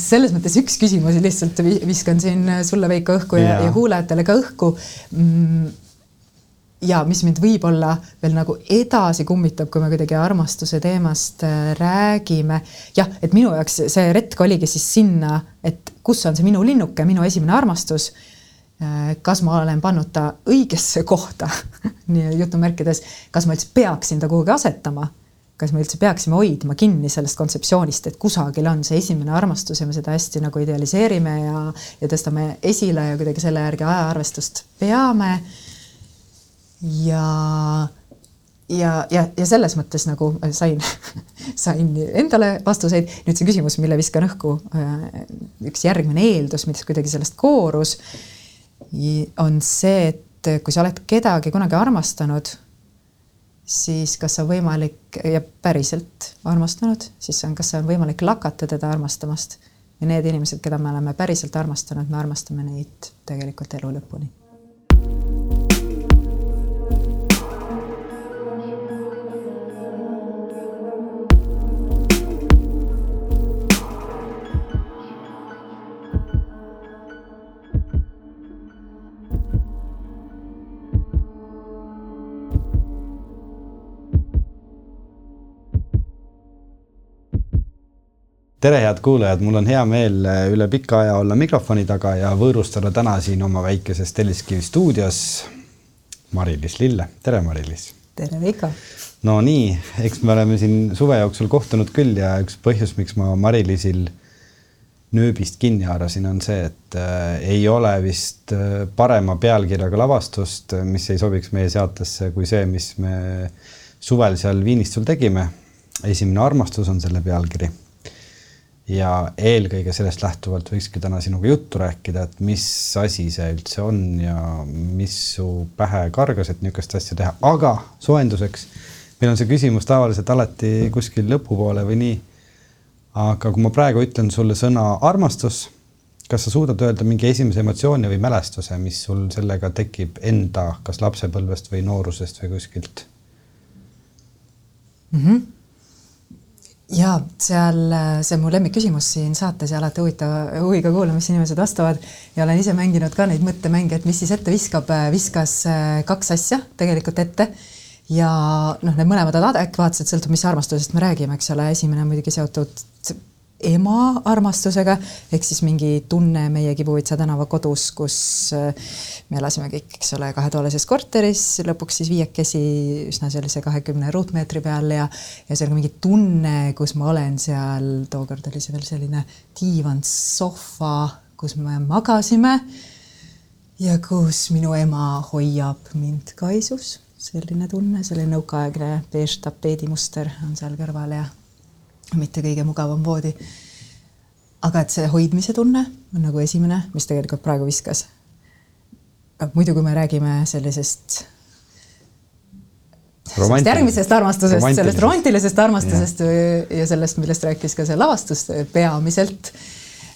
selles mõttes üks küsimus lihtsalt viskan siin sulle Veiko õhku ja, ja kuulajatele ka õhku mm, ja mis mind võib-olla veel nagu edasi kummitab, kui me kuidagi armastuse teemast äh, räägime. jah, et minu jaoks see retk oligi siis sinna, et kus on see minu linnuke, minu esimene armastus. Äh, kas ma olen pannud ta õigesse kohta nii jutumärkides, kas ma üldse peaksin ta kuhugi asetama kas me üldse peaksime hoidma kinni sellest kontseptsioonist, et kusagil on see esimene armastus ja me seda hästi nagu idealiseerime ja, ja tõstame esile ja kuidagi selle järgi ajaarvestust peame ja, ja, ja, ja selles mõttes nagu sain, sain endale vastuseid. nüüd see küsimus, mille viskan õhku, äh, üks järgmine eeldus, mis kuidagi sellest koorus, on see, et kui sa oled kedagi kunagi armastanud, siis kas on võimalik ja päriselt armastanud, siis on, kas on võimalik lakata teda armastamast. Ja need inimesed, keda me oleme päriselt armastanud, me armastame neid tegelikult elu lõpuni tere, head kuulajad, mul on hea meel äh, üle pika aja olla mikrofoni taga ja võõrustada täna siin oma väikeses Telliskivi stuudios Mari-Liis Lille. tere, Mari-Liis. tere, Veiko. no nii, eks me oleme siin suve jooksul kohtunud küll ja üks põhjus, miks ma Mari-Liisil nööbist kinni haarasin, on see, et äh, ei ole vist äh, parema pealkirjaga lavastust, mis ei sobiks meie saatesse kui see, mis me suvel seal Viinistul tegime. esimene armastus on selle pealkiri ja eelkõige sellest lähtuvalt võikski täna sinuga juttu rääkida, et mis asi see üldse on ja mis su pähe kargas, et niisugust asja teha, aga soojenduseks meil on see küsimus tavaliselt alati kuskil lõpupoole või nii. aga kui ma praegu ütlen sulle sõna armastus, kas sa suudad öelda mingi esimese emotsiooni või mälestuse, mis sul sellega tekib enda, kas lapsepõlvest või noorusest või kuskilt mm? -hmm ja seal, see on mu lemmikküsimus siin saates ja alati huvitava huviga kuulan, mis inimesed vastavad ja olen ise mänginud ka neid mõttemänge, et mis siis ette viskab, viskas äh, kaks asja tegelikult ette. Ja noh, need mõlemad on adekvaatsed, sõltub, mis armastusest me räägime, eks ole, esimene on muidugi seotud ema armastusega ehk siis mingi tunne meie Kibuvitsa tänava kodus, kus äh, me elasime kõik, eks ole, kahetoalises korteris, lõpuks siis viiekesi üsna sellise kahekümne ruutmeetri peal ja ja see on mingi tunne, kus ma olen seal, tookord oli see veel selline diivan, sohva, kus me magasime ja kus minu ema hoiab mind kaisus, selline tunne, selline nõukaaegne beež tapeedimuster on seal kõrval ja mitte kõige mugavam voodi. aga et see hoidmise tunne on nagu esimene, mis tegelikult praegu viskas. muidu, kui me räägime sellisest sellest järgmisest armastusest, sellest romantilisest armastusest ja. ja sellest, millest rääkis ka see lavastus peamiselt,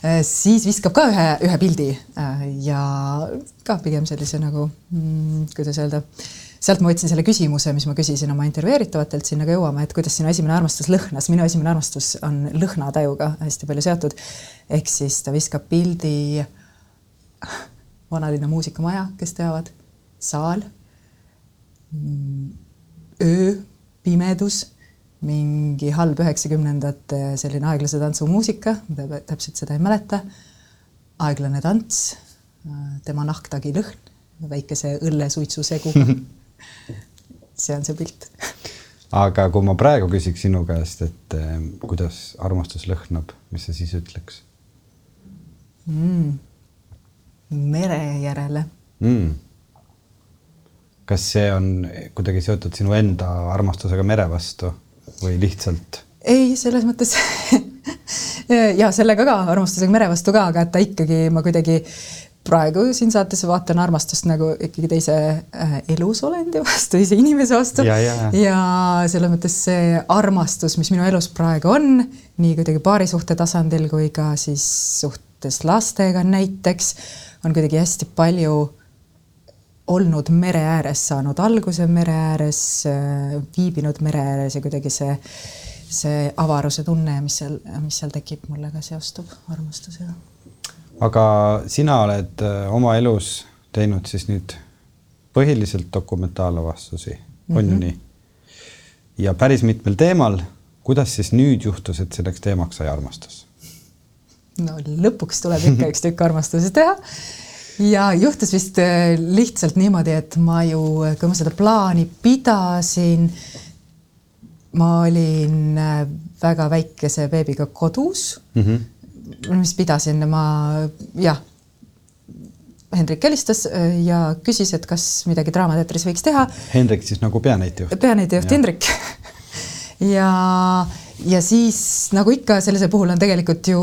eh, siis viskab ka ühe, ühe pildi eh, ja ka pigem sellise nagu, mm, kuidas öelda sealt ma võtsin selle küsimuse, mis ma küsisin oma intervjueeritavatelt, sinna ka jõuame, et kuidas sinu esimene armastus lõhnas. minu esimene armastus on lõhnatajuga hästi palju seotud. ehk siis ta viskab pildi vanalinna muusikamaja, kes teavad, saal, öö, pimedus, mingi halb üheksakümnendate selline aeglase tantsumuusika, täpselt seda ei mäleta. aeglane tants, tema nahktagi lõhn, väikese õllesuitsuseguga see on see pilt aga kui ma praegu küsiks sinu käest, et eh, kuidas armastus lõhnab, mis sa siis ütleks mm.? mere järele mm.. kas see on kuidagi seotud sinu enda armastusega mere vastu või lihtsalt? ei, selles mõttes ja sellega ka, armastusega mere vastu ka, aga et ta ikkagi ma kuidagi praegu siin saates vaatan armastust nagu ikkagi teise äh, elusolendi vastu, teise inimese vastu. ja, ja. ja selles mõttes see armastus, mis minu elus praegu on, nii kuidagi paarisuhte tasandil kui ka siis suhtes lastega näiteks, on kuidagi hästi palju olnud mere ääres, saanud alguse mere ääres, äh, viibinud mere ääres ja kuidagi see see avaruse tunne, mis seal, mis seal tekib, mulle ka seostub armastusega. Aga sina oled äh, oma elus teinud siis nüüd põhiliselt dokumentaalavastusi mm, -hmm. on ju mhm. nii? ja päris mitmel teemal. kuidas siis nüüd juhtus, et selleks teemaks sai armastus? no lõpuks tuleb ikka üks tükk armastusest teha ja juhtus vist äh, lihtsalt niimoodi, et ma ju, kui ma seda plaani pidasin, ma olin äh, väga väikese beebiga kodus mm. -hmm. Mis pidasin ma jah, Hendrik helistas äh, ja küsis, et kas midagi Draamateatris võiks teha. Hendrik siis nagu peanäitejuht? peanäitejuht Hendrik ja, ja siis nagu ikka sellisel puhul on tegelikult ju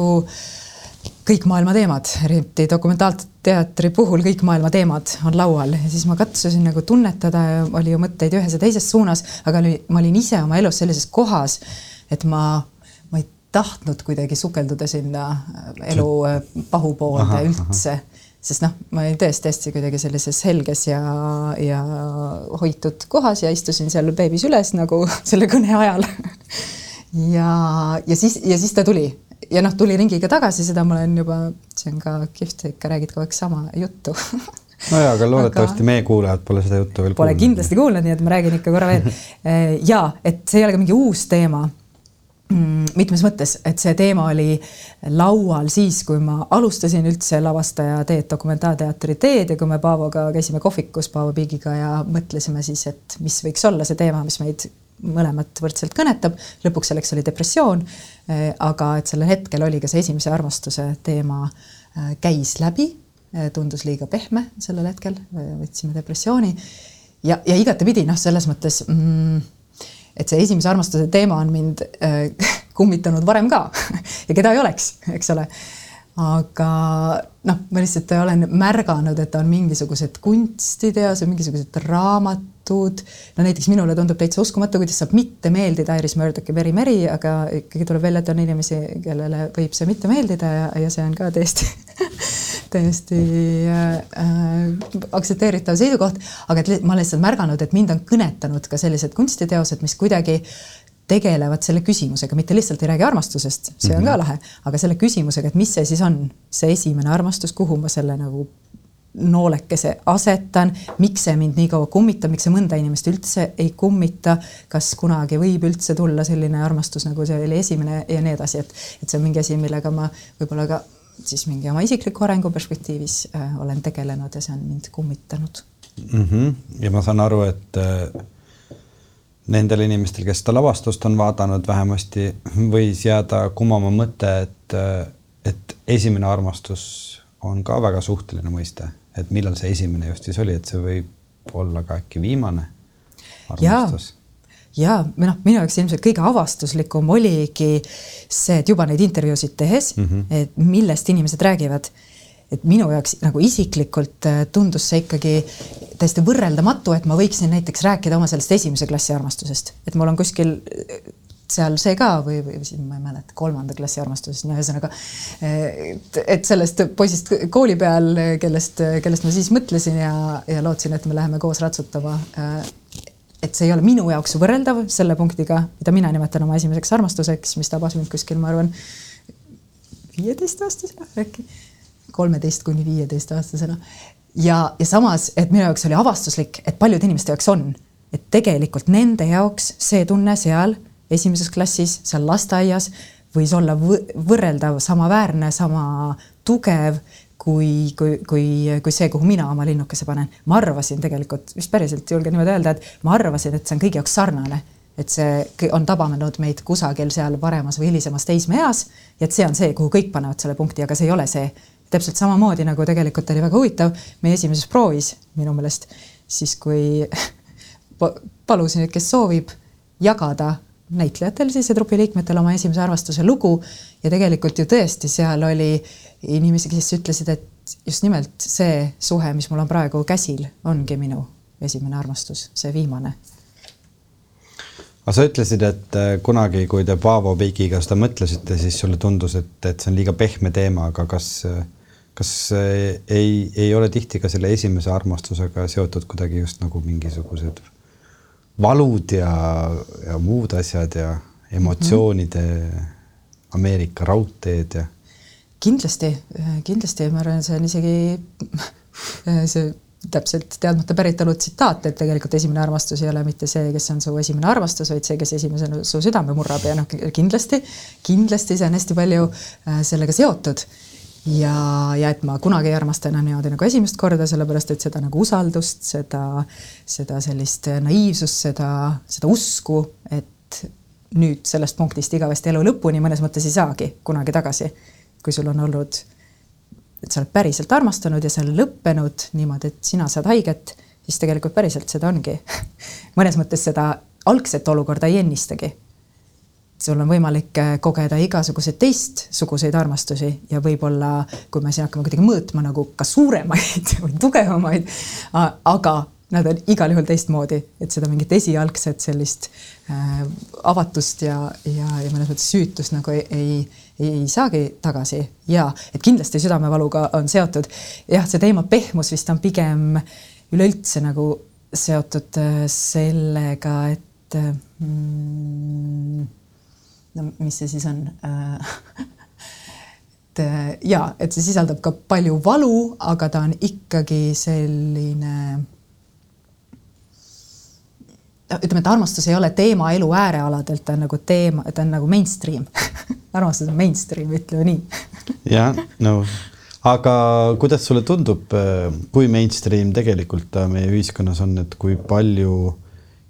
kõik maailma teemad, eriti dokumentaalteatri puhul kõik maailma teemad on laual ja siis ma katsusin nagu tunnetada ja oli ju mõtteid ühes ja teises suunas, aga oli, ma olin ise oma elus sellises kohas, et ma, tahtnud kuidagi sukelduda sinna elu äh, pahupoolde üldse, sest noh, ma olin tõesti hästi kuidagi sellises helges ja, ja hoitud kohas ja istusin seal beebis üles nagu selle kõne ajal. Ja, ja siis, ja siis ta tuli. Ja noh, tuli ringiga tagasi, seda ma olen juba, see on ka kihvt, ikka räägid kogu aeg sama juttu. Nojaa, aga loodetavasti aga... meie kuulajad pole seda juttu veel pole kuulnud. kindlasti kuulnud, nii et ma räägin ikka korra veel. ja et see ei ole ka mingi uus teema mitmes mõttes, et see teema oli laual siis, kui ma alustasin üldse lavastaja teed, dokumentaalteatri teed ja kui me Paavoga käisime kohvikus Paavo Piigiga ja mõtlesime siis, et mis võiks olla see teema, mis meid mõlemat võrdselt kõnetab, lõpuks selleks oli depressioon. Eh, aga et sellel hetkel oli ka see esimese armastuse teema eh, käis läbi, eh, tundus liiga pehme sellel hetkel, võtsime depressiooni ja, ja igatepidi noh, selles mõttes mm, et see esimese armastuse teema on mind äh, kummitanud varem ka ja keda ei oleks, eks ole aga noh, ma lihtsalt olen märganud, et on mingisugused kunstiteos ja mingisugused raamatud. no näiteks minule tundub täitsa uskumatu, kuidas saab mitte meeldida Iris Murdochi Very Merry, aga ikkagi tuleb välja, et on inimesi, kellele võib see mitte meeldida ja, ja see on ka täiesti täiesti äh, aktsepteeritav seisukoht, aga et ma olen lihtsalt märganud, et mind on kõnetanud ka sellised kunstiteosed, mis kuidagi tegelevad selle küsimusega, mitte lihtsalt ei räägi armastusest, see on mm -hmm. ka mhm. lahe, aga selle küsimusega, et mis see siis on, see esimene armastus, kuhu ma selle nagu noolekese asetan, miks see mind nii kaua kummitab, miks see mõnda inimest üldse ei kummita, kas kunagi võib üldse tulla selline armastus, nagu see oli esimene ja nii edasi, et, et see on mingi asi, millega ma võib-olla ka siis mingi oma isikliku arengu perspektiivis äh, olen tegelenud ja see on mind kummitanud mm. -hmm. ja ma saan aru, et äh nendel inimestel, kes seda lavastust on vaadanud, vähemasti võis jääda kumama mõte, et, et esimene armastus on ka väga suhteline mõiste, et millal see esimene just siis oli, et see võib olla ka äkki viimane armastus ja noh, minu jaoks ilmselt kõige avastuslikum oligi see, et juba neid intervjuusid tehes mm, -hmm. et millest inimesed räägivad et minu jaoks nagu isiklikult äh, tundus see ikkagi täiesti võrreldamatu, et ma võiksin näiteks rääkida oma sellest esimese klassi armastusest, et mul on kuskil äh, seal see ka või, või siin ma ei mäleta, kolmanda klassi armastusest, no ühesõnaga et, et sellest poisist kooli peal, kellest, kellest ma siis mõtlesin ja, ja lootsin, et me läheme koos ratsutama. Et see ei ole minu jaoks võrreldav selle punktiga, mida mina nimetan oma esimeseks armastuseks, mis tabas mind kuskil, ma arvan, viieteistaastasena äkki kolmeteist kuni viieteistaastasena. ja, ja samas, et minu jaoks oli avastuslik, et paljude inimeste jaoks on, et tegelikult nende jaoks see tunne seal esimeses klassis, seal lasteaias võis olla võrreldav, samaväärne, sama tugev kui, kui, kui, kui see, kuhu mina oma linnukese panen. ma arvasin tegelikult, vist päriselt julgen niimoodi öelda, et ma arvasin, et see on kõigi jaoks sarnane, et see on tabanud meid kusagil seal varemas või hilisemas teismeeas ja et see on see, kuhu kõik panevad selle punkti, aga see ei ole see täpselt samamoodi nagu tegelikult oli väga huvitav meie esimeses proovis minu meelest, siis kui palusin, et kes soovib jagada näitlejatel siis ja trupi liikmetel oma esimese armastuse lugu. Ja tegelikult ju tõesti seal oli inimesi, kes ütlesid, et just nimelt see suhe, mis mul on praegu käsil, ongi minu esimene armastus, see viimane. Aga sa ütlesid, et äh, kunagi, kui te Paavo Piigiga seda mõtlesite, siis sulle tundus, et, et see on liiga pehme teema, aga kas, kas äh, ei, ei ole tihti ka selle esimese armastusega seotud kuidagi just nagu mingisugused valud ja, ja muud asjad ja emotsioonide mm -hmm. Ameerika raudteed ja. kindlasti, kindlasti ma arvan, see on isegi see täpselt teadmata päritolu tsitaat, et tegelikult esimene armastus ei ole mitte see, kes on su esimene armastus, vaid see, kes esimesena su südame murrab ja noh, kindlasti, kindlasti see on hästi palju äh, sellega seotud ja, ja et ma kunagi ei armasta enam niimoodi nagu esimest korda, sellepärast et seda nagu usaldust, seda, seda sellist naiivsust, seda, seda usku, et nüüd sellest punktist igavesti elu lõpuni mõnes mõttes ei saagi kunagi tagasi, kui sul on olnud, et sa oled päriselt armastanud ja see on lõppenud niimoodi, et sina saad haiget, siis tegelikult päriselt seda ongi. Mõnes mõttes seda algset olukorda ei ennistagi sul on võimalik äh, kogeda igasuguseid teistsuguseid armastusi ja võib-olla, kui me siin hakkame kuidagi mõõtma nagu ka suuremaid või tugevamaid, aga nad on igal juhul teistmoodi, et seda mingit esialgset sellist äh, avatust ja, ja, ja mõnes mõttes süütust nagu ei, ei, ei saagi tagasi ja et kindlasti südamevaluga on seotud. jah, see teema pehmus vist on pigem üleüldse nagu seotud äh, sellega, et äh, mm, no mis see siis on? Et äh, ja, et see sisaldab ka palju valu, aga ta on ikkagi selline ütleme, et armastus ei ole teema elu äärealadelt, ta on nagu teema, ta on nagu mainstream. Armastus on mainstream, ütleme nii. Jah, no aga kuidas sulle tundub, äh, kui mainstream tegelikult ta meie ühiskonnas on, et kui palju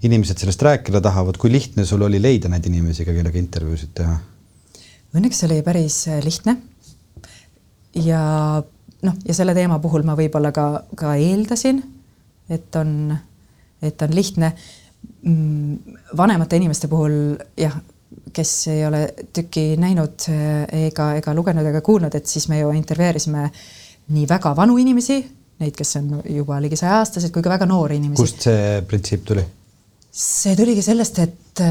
inimesed sellest rääkida tahavad, kui lihtne sul oli leida neid inimesi, kellega intervjuusid teha? Õnneks oli päris äh, lihtne. ja noh, ja selle teema puhul ma võib-olla ka, ka eeldasin, et on, et on lihtne. Mm, vanemate inimeste puhul jah, kes ei ole tükki näinud äh, ega, ega lugenud ega kuulnud, et siis me ju intervjueerisime nii väga vanu inimesi, neid, kes on juba ligi sajaaastased, kui ka väga noori inimesi. kust see printsiip tuli? See tuligi sellest, et,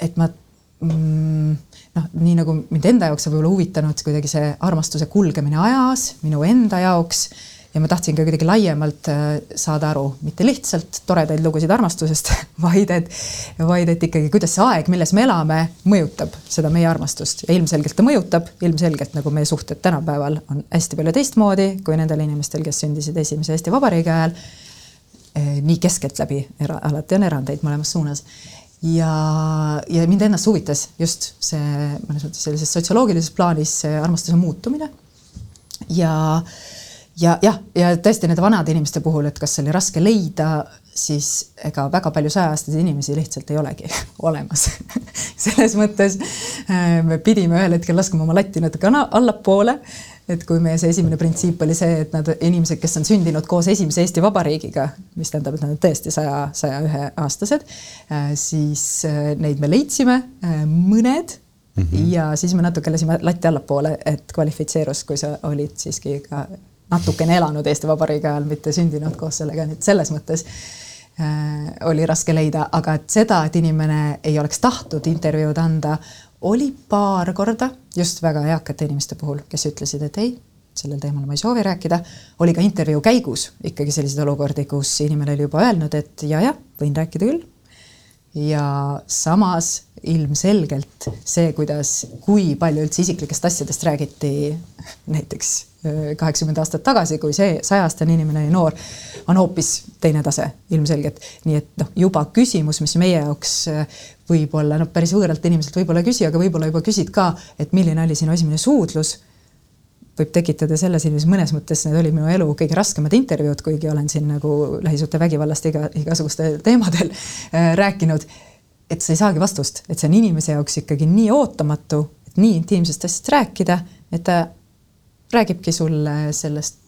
et ma mm, noh, nii nagu mind enda jaoks on võib-olla huvitanud kuidagi see armastuse kulgemine ajas minu enda jaoks ja ma tahtsin ka kuidagi laiemalt äh, saada aru, mitte lihtsalt toredaid lugusid armastusest, vaid et, vaid et ikkagi, kuidas see aeg, milles me elame, mõjutab seda meie armastust. Ja ilmselgelt ta mõjutab, ilmselgelt nagu meie suhted tänapäeval on hästi palju teistmoodi kui nendel inimestel, kes sündisid esimese Eesti Vabariigi ajal nii keskeltläbi, alati on erandeid mõlemas suunas. ja, ja mind ennast huvitas just see mõnes mõttes sellises sotsioloogilises plaanis see armastuse muutumine. ja, ja jah, ja tõesti nende vanade inimeste puhul, et kas oli raske leida, siis ega väga palju saja-aastaseid inimesi lihtsalt ei olegi olemas selles mõttes eh, me pidime ühel hetkel laskma oma latti natuke allapoole et kui meie see esimene printsiip oli see, et nad inimesed, kes on sündinud koos esimese Eesti Vabariigiga, mis tähendab, et nad on tõesti saja, saja ühe aastased, äh, siis äh, neid me leidsime, äh, mõned mm. -hmm. ja siis me natuke lasime latti allapoole, et kvalifitseerus, kui sa olid siiski ka natukene elanud Eesti Vabariigi ajal, mitte sündinud koos sellega, nii et selles mõttes äh, oli raske leida, aga et seda, et inimene ei oleks tahtnud intervjuud anda, oli paar korda just väga eakate inimeste puhul, kes ütlesid, et ei, sellel teemal ma ei soovi rääkida. oli ka intervjuu käigus ikkagi selliseid olukordi, kus inimene oli juba öelnud, et ja-jah, võin rääkida küll. ja samas ilmselgelt see, kuidas, kui palju üldse isiklikest asjadest räägiti näiteks kaheksakümmend aastat tagasi, kui see sajaaastane inimene oli noor, on hoopis teine tase ilmselgelt. nii et noh, juba küsimus, mis meie jaoks äh, võib-olla noh, päris võõralt inimeselt võib-olla ei küsi, aga võib-olla juba küsid ka, et milline oli sinu esimene suudlus võib tekitada selle sellises mõnes mõttes, need olid minu elu kõige raskemad intervjuud, kuigi olen siin nagu lähisuhtevägivallast iga, igasugustel teemadel äh, rääkinud. et sa ei saagi vastust, et see on inimese jaoks ikkagi nii ootamatu, et nii intiimsest asjast rääkida, et ta räägibki sulle sellest,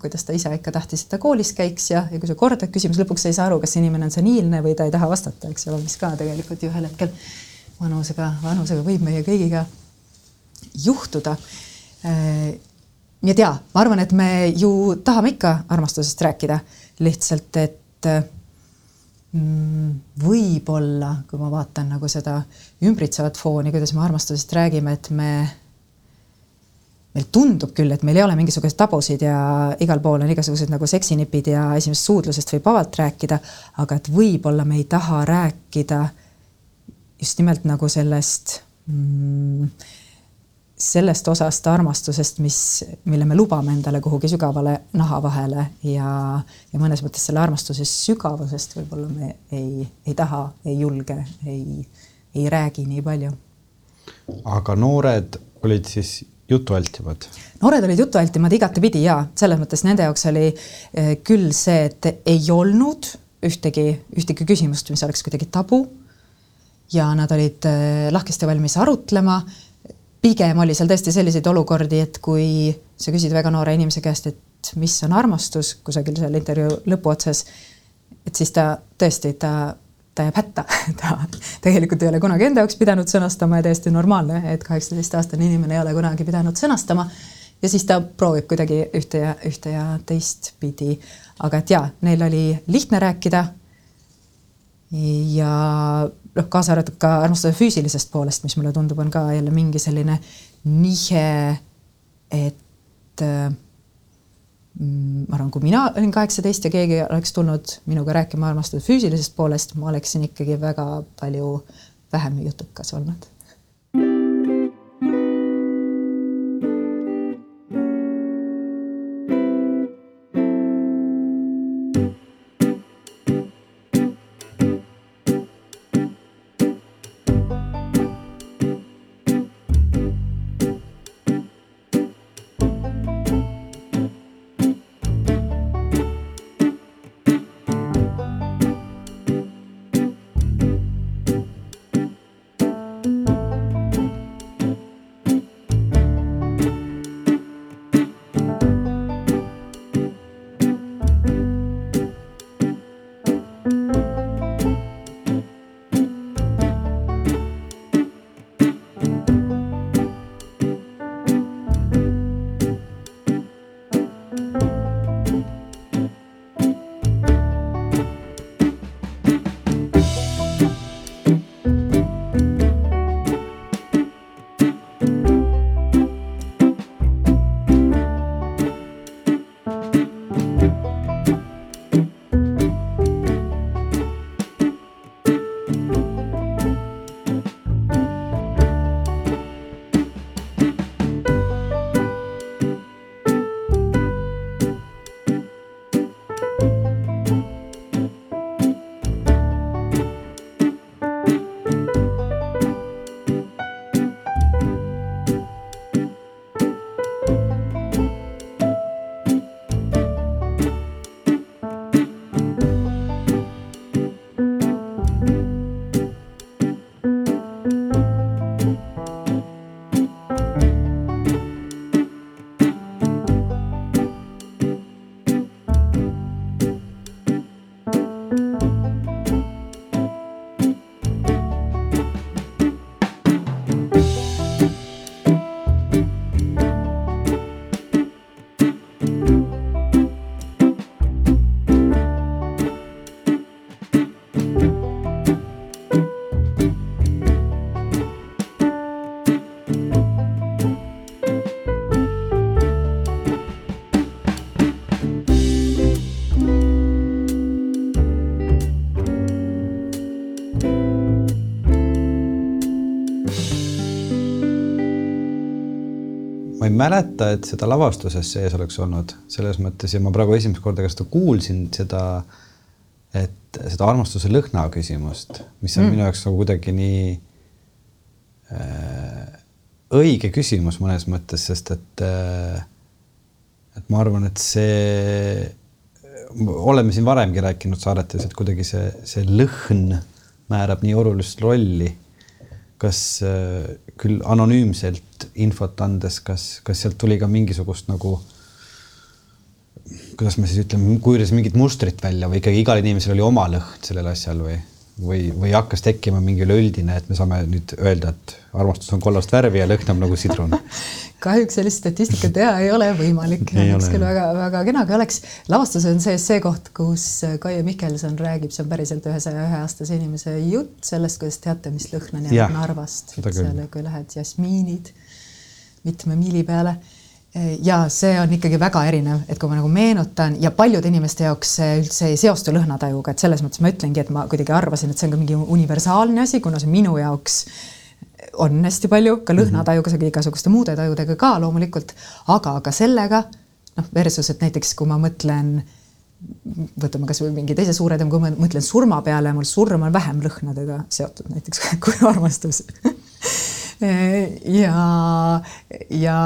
kuidas ta ise ikka tahtis, et ta koolis käiks ja, ja kui sa kordad küsimuse, lõpuks sa ei saa aru, kas inimene on seniilne või ta ei taha vastata, eks ole, mis ka tegelikult ju ühel hetkel vanusega, vanusega võib meie kõigiga juhtuda. nii et jaa, ma arvan, et me ju tahame ikka armastusest rääkida, lihtsalt et mm, võib-olla, kui ma vaatan nagu seda ümbritsevat fooni, kuidas me armastusest räägime, et me meil tundub küll, et meil ei ole mingisuguseid tabusid ja igal pool on igasugused nagu seksinipid ja esimesest suudlusest võib vabalt rääkida, aga et võib-olla me ei taha rääkida just nimelt nagu sellest mm, sellest osast armastusest, mis, mille me lubame endale kuhugi sügavale naha vahele ja, ja mõnes mõttes selle armastuse sügavusest võib-olla me ei, ei taha, ei julge, ei, ei räägi nii palju. aga noored olid siis jutualtimad? noored olid jutualtimad igatepidi ja selles mõttes nende jaoks oli eh, küll see, et ei olnud ühtegi, ühtegi küsimust, mis oleks kuidagi tabu. ja nad olid eh, lahkesti valmis arutlema pigem oli seal tõesti selliseid olukordi, et kui sa küsid väga noore inimese käest, et mis on armastus kusagil seal intervjuu lõpuotsas, et siis ta tõesti, ta, ta jääb hätta ta tegelikult ei ole kunagi enda jaoks pidanud sõnastama ja täiesti normaalne, et kaheksateistaastane inimene ei ole kunagi pidanud sõnastama. ja siis ta proovib kuidagi ühte ja ühte ja teistpidi. aga et jaa, neil oli lihtne rääkida. ja noh, kaasa arvatud ka armastuse füüsilisest poolest, mis mulle tundub, on ka jälle mingi selline nihe, et mm, ma arvan, kui mina olin kaheksateist ja keegi oleks tulnud minuga rääkima armastuse füüsilisest poolest, ma oleksin ikkagi väga palju vähem jutukas olnud mäleta, et seda lavastuses sees oleks olnud selles mõttes ja ma praegu esimest korda ka seda kuulsin, seda, et seda armastuse lõhna küsimust, mis on mm. minu jaoks nagu kuidagi nii äh, õige küsimus mõnes mõttes, sest et äh, et ma arvan, et see, oleme siin varemgi rääkinud saadetes, et kuidagi see, see lõhn määrab nii olulist rolli kas äh, küll anonüümselt infot andes, kas, kas sealt tuli ka mingisugust nagu, kuidas ma siis ütlen, kujunes mingit mustrit välja või ikkagi igal inimesel oli oma lõhn sellel asjal või, või, või hakkas tekkima mingi üleüldine, et me saame nüüd öelda, et armastus on kollast värvi ja lõhnab nagu sidrun kahjuks sellist statistikat teha ei ole võimalik. oleks küll väga-väga kena, aga oleks, lavastus on sees see koht, kus Kaie Mihkelson räägib, see on päriselt ühe saja ühe aastase inimese jutt sellest, kuidas teate, mis lõhna on jäänud Narvast. seal, kui lähed jasmiinid mitme miili peale ja see on ikkagi väga erinev, et kui ma nagu meenutan ja paljude inimeste jaoks see üldse ei seostu lõhnatajuga, et selles mõttes ma ütlengi, et ma kuidagi arvasin, et see on ka mingi universaalne asi, kuna see minu jaoks on hästi palju ka lõhnatajuga, aga igasuguste muude tajudega ka loomulikult, aga ka sellega noh, versus, et näiteks kui ma mõtlen, võtame kasvõi mingi teise suure teema, kui ma mõtlen surma peale, mul surm on vähem lõhnadega seotud näiteks kui armastus. Ja, ja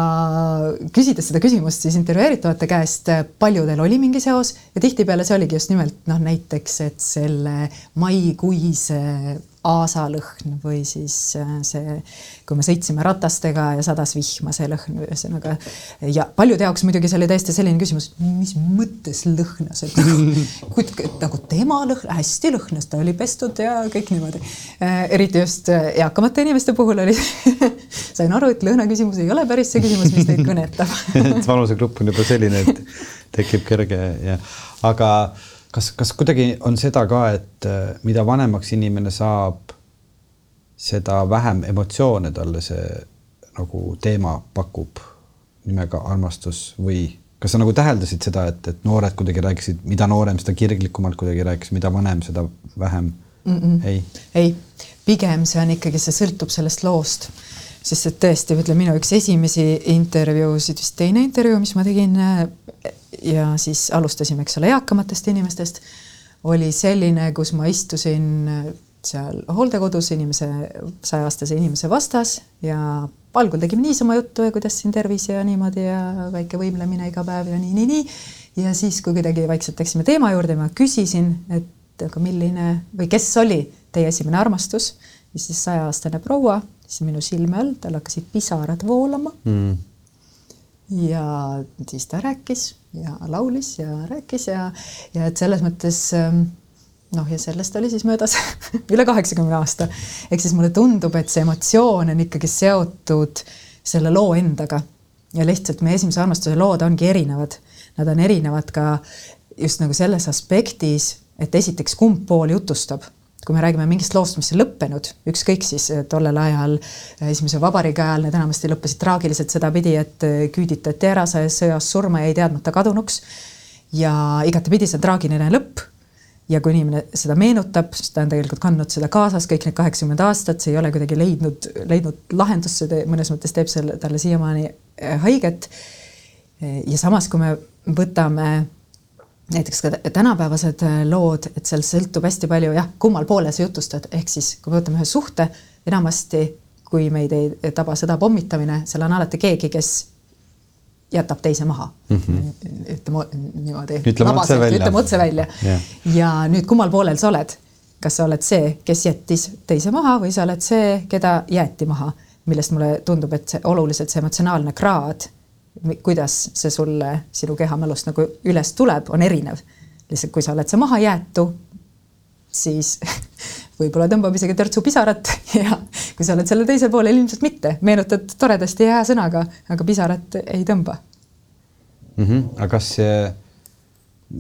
küsides seda küsimust siis intervjueeritavate käest, paljudel oli mingi seos ja tihtipeale see oligi just nimelt noh, näiteks, et selle maikuise aasalõhn või siis äh, see, kui me sõitsime ratastega ja sadas vihma, see lõhn, ühesõnaga. ja paljude jaoks muidugi see oli täiesti selline küsimus, mis mõttes lõhnas, et nagu, nagu tema lõhn, hästi lõhnas, ta oli pestud ja kõik niimoodi. Äh, eriti just äh, eakamate inimeste puhul oli sain aru, et lõhna küsimus ei ole päris see küsimus, mis neid kõnetab et vanusegrupp on juba selline, et tekib kerge ja, aga kas, kas kuidagi on seda ka, et äh, mida vanemaks inimene saab, seda vähem emotsioone talle see nagu teema pakub nimega armastus või kas sa nagu täheldasid seda, et, et noored kuidagi rääkisid, mida noorem, seda kirglikumalt kuidagi rääkis, mida vanem, seda vähem mm? -mm. ei, ei, pigem see on ikkagi, see sõltub sellest loost, sest et tõesti, ütleme minu üks esimesi intervjuusid, vist teine intervjuu, mis ma tegin ja siis alustasime, eks ole, eakamatest inimestest, oli selline, kus ma istusin seal hooldekodus inimese, saja-aastase inimese vastas ja algul tegime niisama juttu ja kuidas siin tervis ja niimoodi ja väike võimlemine iga päev ja nii, nii, nii. ja siis, kui kuidagi vaikselt läksime teema juurde, ma küsisin, et aga milline või kes oli teie esimene armastus, siis saja-aastane proua, siis minu silme all, tal hakkasid pisarad voolama mm ja siis ta rääkis ja laulis ja rääkis ja, ja et selles mõttes ähm, noh, ja sellest oli siis möödas üle kaheksakümne aasta. ehk siis mulle tundub, et see emotsioon on ikkagi seotud selle loo endaga ja lihtsalt meie esimese armastuse lood ongi erinevad. Nad on erinevad ka just nagu selles aspektis, et esiteks, kumb pool jutustab kui me räägime mingist loost, mis on lõppenud, ükskõik siis tollel ajal, äh, esimese vabariigi ajal, need enamasti lõppesid traagiliselt sedapidi, et äh, küüditati ära, sai sõjas surma, jäi teadmata kadunuks. ja igatepidi see on traagiline lõpp. ja kui inimene seda meenutab, siis ta on tegelikult kandnud seda kaasas kõik need kaheksakümmend aastat, see ei ole kuidagi leidnud, leidnud lahendust, see mõnes mõttes teeb selle talle siiamaani äh, haiget. ja samas, kui me võtame näiteks ka tänapäevased äh, lood, et seal sõltub hästi palju jah, kummal poolel sa jutustad, ehk siis kui me võtame ühe suhte, enamasti kui meid ei taba sõda pommitamine, seal on alati keegi, kes jätab teise maha mm. -hmm. ütleme niimoodi. ütleme otse välja. ütleme otse välja yeah.. ja nüüd kummal poolel sa oled? kas sa oled see, kes jättis teise maha või sa oled see, keda jäeti maha, millest mulle tundub, et see oluliselt see emotsionaalne kraad kuidas see sulle sinu kehamälust nagu üles tuleb, on erinev. lihtsalt kui sa oled see mahajäetu, siis võib-olla tõmbab isegi törtsu pisarat ja kui sa oled selle teisel poolel, ilmselt mitte, meenutad toredasti hea sõnaga, aga pisarat ei tõmba mm. -hmm. aga kas see,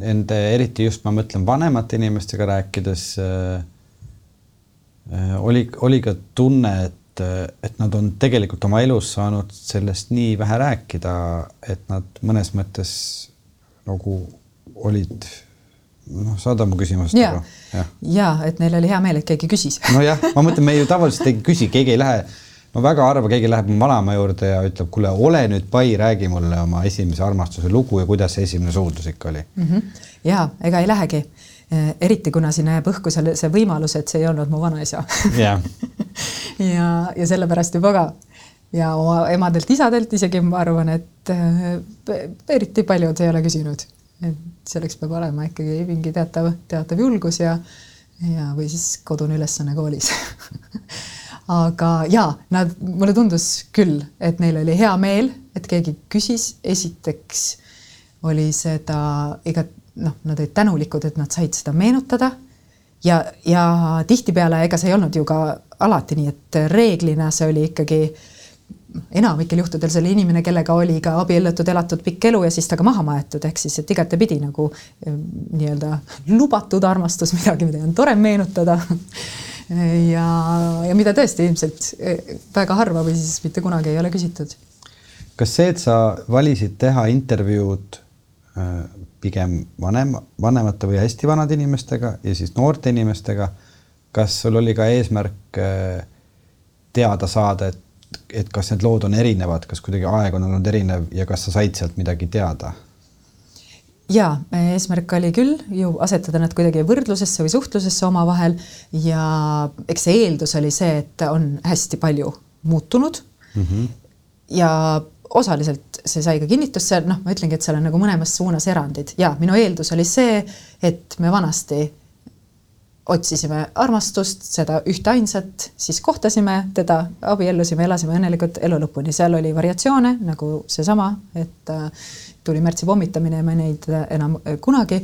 nende, eriti just ma mõtlen vanemate inimestega rääkides äh, äh oli, oli ka tunne, et et, et nad on tegelikult oma elus saanud sellest nii vähe rääkida, et nad mõnes mõttes nagu olid noh, saad mu küsimusest aru? ja, ja, et neil oli hea meel, et keegi küsis. nojah, ma mõtlen, me ju tavaliselt ei küsi, keegi ei lähe, no väga harva keegi läheb vanaema juurde ja ütleb, kuule, ole nüüd pai, räägi mulle oma esimese armastuse lugu ja kuidas see esimene suudlus ikka oli mm. -hmm. ja ega ei lähegi eriti kuna siin jääb õhku selle, see võimalus, et see ei olnud mu vanaisa. Yeah. ja, ja sellepärast juba ka. Ja oma emadelt-isadelt isegi ma arvan, et äh, eriti paljud ei ole küsinud, et selleks peab olema ikkagi mingi teatav, teatav julgus ja ja, või siis kodune ülesanne koolis. Aga ja nad, mulle tundus küll, et neil oli hea meel, et keegi küsis, esiteks oli seda igat noh, nad olid tänulikud, et nad said seda meenutada. ja, ja tihtipeale, ega see ei olnud ju ka alati nii, et reeglina see oli ikkagi enamikel juhtudel see oli inimene, kellega oli ka abiellutud, elatud pikk elu ja siis ta ka maha maetud, ehk siis, et igatepidi nagu nii-öelda lubatud armastus, midagi, mida on tore meenutada. Ja, ja mida tõesti ilmselt eh, väga harva või siis mitte kunagi ei ole küsitud. Kas see, et sa valisid teha intervjuud äh, pigem vanem, vanemate või hästi vanade inimestega ja siis noorte inimestega, kas sul oli ka eesmärk äh, teada saada, et, et kas need lood on erinevad, kas kuidagi aeg on olnud erinev ja kas sa said sealt midagi teada? ja eesmärk oli küll ju asetada nad kuidagi võrdlusesse või suhtlusesse omavahel ja eks see eeldus oli see, et on hästi palju muutunud mm. -hmm. ja osaliselt see sai ka kinnitust seal, noh, ma ütlengi, et seal on nagu mõlemas suunas erandid. Ja minu eeldus oli see, et me vanasti otsisime armastust, seda ühteainsat, siis kohtasime teda, abiellusime, elasime õnnelikult elu lõpuni, seal oli variatsioone nagu seesama, et äh, tuli märtsi pommitamine ja me neid enam kunagi.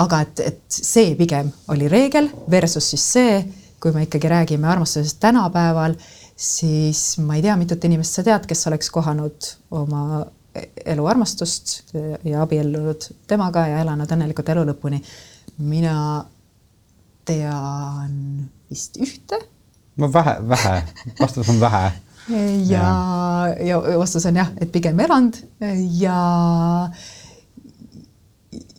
Aga et, et see pigem oli reegel versus siis see, kui me ikkagi räägime armastusest tänapäeval siis ma ei tea, mitut inimest sa tead, kes oleks kohanud oma elu armastust ja abiellunud temaga ja elanud õnnelikult elu lõpuni. mina tean vist ühte. no vähe, vähe, vastus on vähe. ja, ja vastus on jah, et pigem erand ja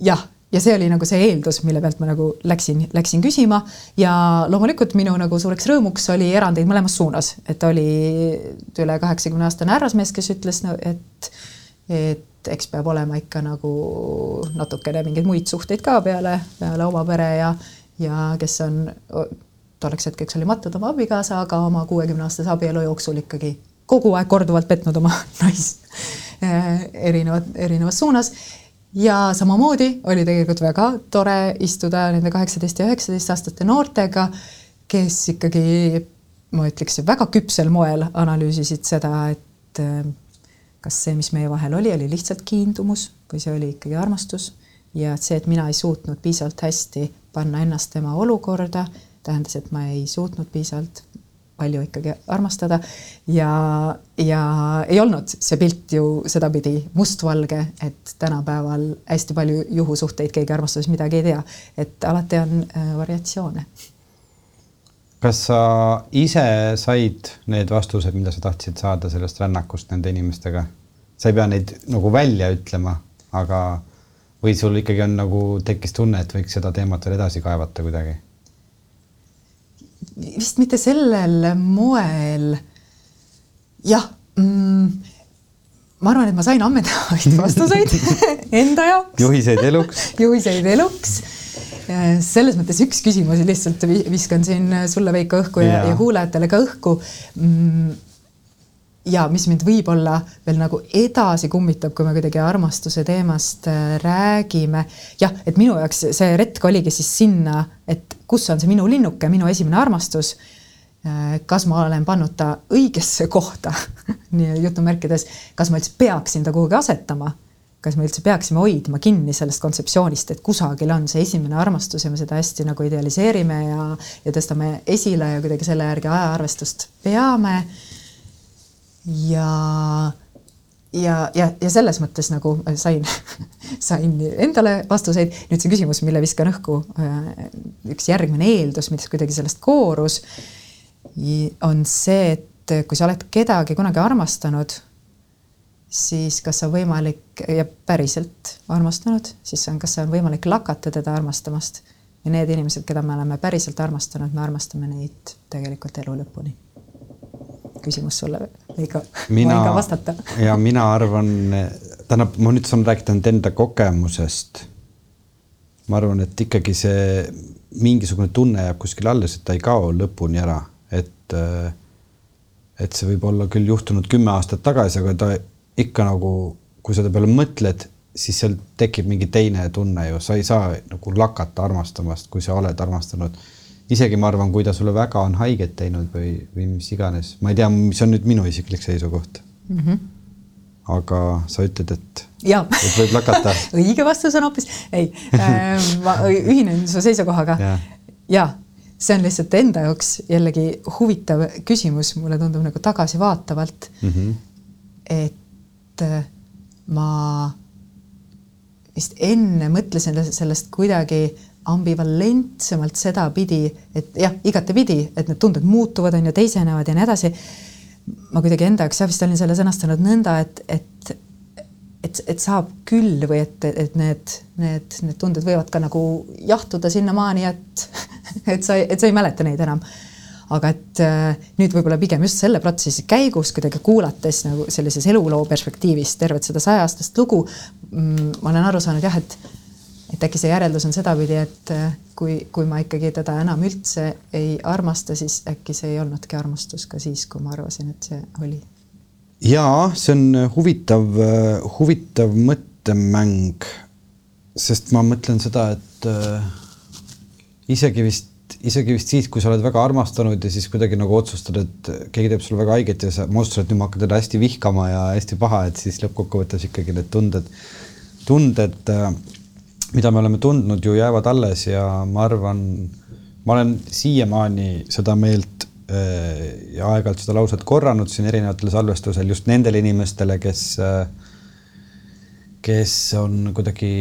jah ja see oli nagu see eeldus, mille pealt ma nagu läksin, läksin küsima. Ja loomulikult minu nagu suureks rõõmuks oli erandeid mõlemas suunas, et oli üle kaheksakümne aastane härrasmees, kes ütles, et, et eks peab olema ikka nagu natukene mingeid muid suhteid ka peale, peale oma pere ja, ja kes on tolleks hetkeks oli matnud oma abikaasa, aga oma kuuekümne aastase abielu jooksul ikkagi kogu aeg korduvalt petnud oma naist erinevat, erinevas suunas ja samamoodi oli tegelikult väga tore istuda nende kaheksateist ja üheksateistaastaste noortega, kes ikkagi ma ütleks, väga küpsel moel analüüsisid seda, et äh, kas see, mis meie vahel oli, oli lihtsalt kiindumus või see oli ikkagi armastus. Ja et see, et mina ei suutnud piisavalt hästi panna ennast tema olukorda, tähendas, et ma ei suutnud piisavalt palju ikkagi armastada ja, ja ei olnud see pilt ju sedapidi mustvalge, et tänapäeval hästi palju juhusuhteid keegi armastuses midagi ei tea, et alati on äh, variatsioone. kas sa ise said need vastused, mida sa tahtsid saada sellest rännakust nende inimestega? sa ei pea neid nagu välja ütlema, aga või sul ikkagi on nagu tekkis tunne, et võiks seda teemat veel edasi kaevata kuidagi vist mitte sellel moel. jah mm,, ma arvan, et ma sain ammendavaid vastuseid enda jaoks. juhiseid eluks juhiseid eluks. selles mõttes üks küsimus lihtsalt viskan siin sulle, Veiko, õhku ja, ja, ja kuulajatele ka õhku mm, ja mis mind võib-olla veel nagu edasi kummitab, kui me kuidagi armastuse teemast äh, räägime. jah, et minu jaoks see retk oligi siis sinna, et kus on see minu linnuke, minu esimene armastus. Äh, kas ma olen pannud ta õigesse kohta nii jutumärkides, kas ma üldse peaksin ta kuhugi asetama kas me üldse peaksime hoidma kinni sellest kontseptsioonist, et kusagil on see esimene armastus ja me seda hästi nagu idealiseerime ja, ja tõstame esile ja kuidagi selle järgi ajaarvestust peame ja ja, ja, ja selles mõttes nagu sain, sain endale vastuseid. nüüd see küsimus, mille viskan õhku, äh, üks järgmine eeldus, mis kuidagi sellest koorus, on see, et kui sa oled kedagi kunagi armastanud, siis kas on võimalik ja päriselt armastanud, siis on, kas on võimalik lakata teda armastamast ja need inimesed, keda me oleme päriselt armastanud, me armastame neid tegelikult elu lõpuni küsimus sulle, Veiko. mina võin ka vastata. ja mina arvan, tähendab, ma nüüd saan rääkida nüüd enda kogemusest. ma arvan, et ikkagi see mingisugune tunne jääb kuskil alles, et ta ei kao lõpuni ära, et et see võib olla küll juhtunud kümme aastat tagasi, aga ta ikka nagu, kui ta peale mõtled, siis seal tekib mingi teine tunne ju, sa ei saa nagu lakata armastamast, kui sa oled armastanud isegi ma arvan, kui ta sulle väga on haiget teinud või, või mis iganes, ma ei tea, mis on nüüd minu isiklik seisukoht mm. -hmm. aga sa ütled, et, et võib lakata õige vastus on hoopis ei äh,, ma ühinen su seisukohaga ja. ja see on lihtsalt enda jaoks jällegi huvitav küsimus, mulle tundub nagu tagasivaatavalt mm. -hmm. et äh, ma vist enne mõtlesin sellest kuidagi ambivalentsemalt sedapidi, et jah, igatepidi, et need tunded muutuvad, on ju, teisenevad ja nii edasi. ma kuidagi enda jaoks jah, vist olin selle sõnastanud nõnda, et, et et, et saab küll või et, et need, need, need tunded võivad ka nagu jahtuda sinnamaani, et, et sa, et sa ei mäleta neid enam. aga et äh, nüüd võib-olla pigem just selle protsessi käigus kuidagi kuulates nagu sellises eluloo perspektiivis tervet seda saja-aastast lugu mm,, ma olen aru saanud jah, et et äkki see järeldus on sedapidi, et äh, kui, kui ma ikkagi teda enam üldse ei armasta, siis äkki see ei olnudki armastus ka siis, kui ma arvasin, et see oli. jaa, see on huvitav, huvitav mõttemäng. sest ma mõtlen seda, et äh, isegi vist, isegi vist siis, kui sa oled väga armastanud ja siis kuidagi nagu otsustad, et keegi teeb sulle väga haiget ja sa otsustad, et nüüd ma hakkan teda hästi vihkama ja hästi paha, et siis lõppkokkuvõttes ikkagi need tunded, tunded äh, mida me oleme tundnud, ju jäävad alles ja ma arvan, ma olen siiamaani seda meelt äh, ja aeg-ajalt seda lauset korranud siin erinevatel salvestusel just nendele inimestele, kes, äh, kes on kuidagi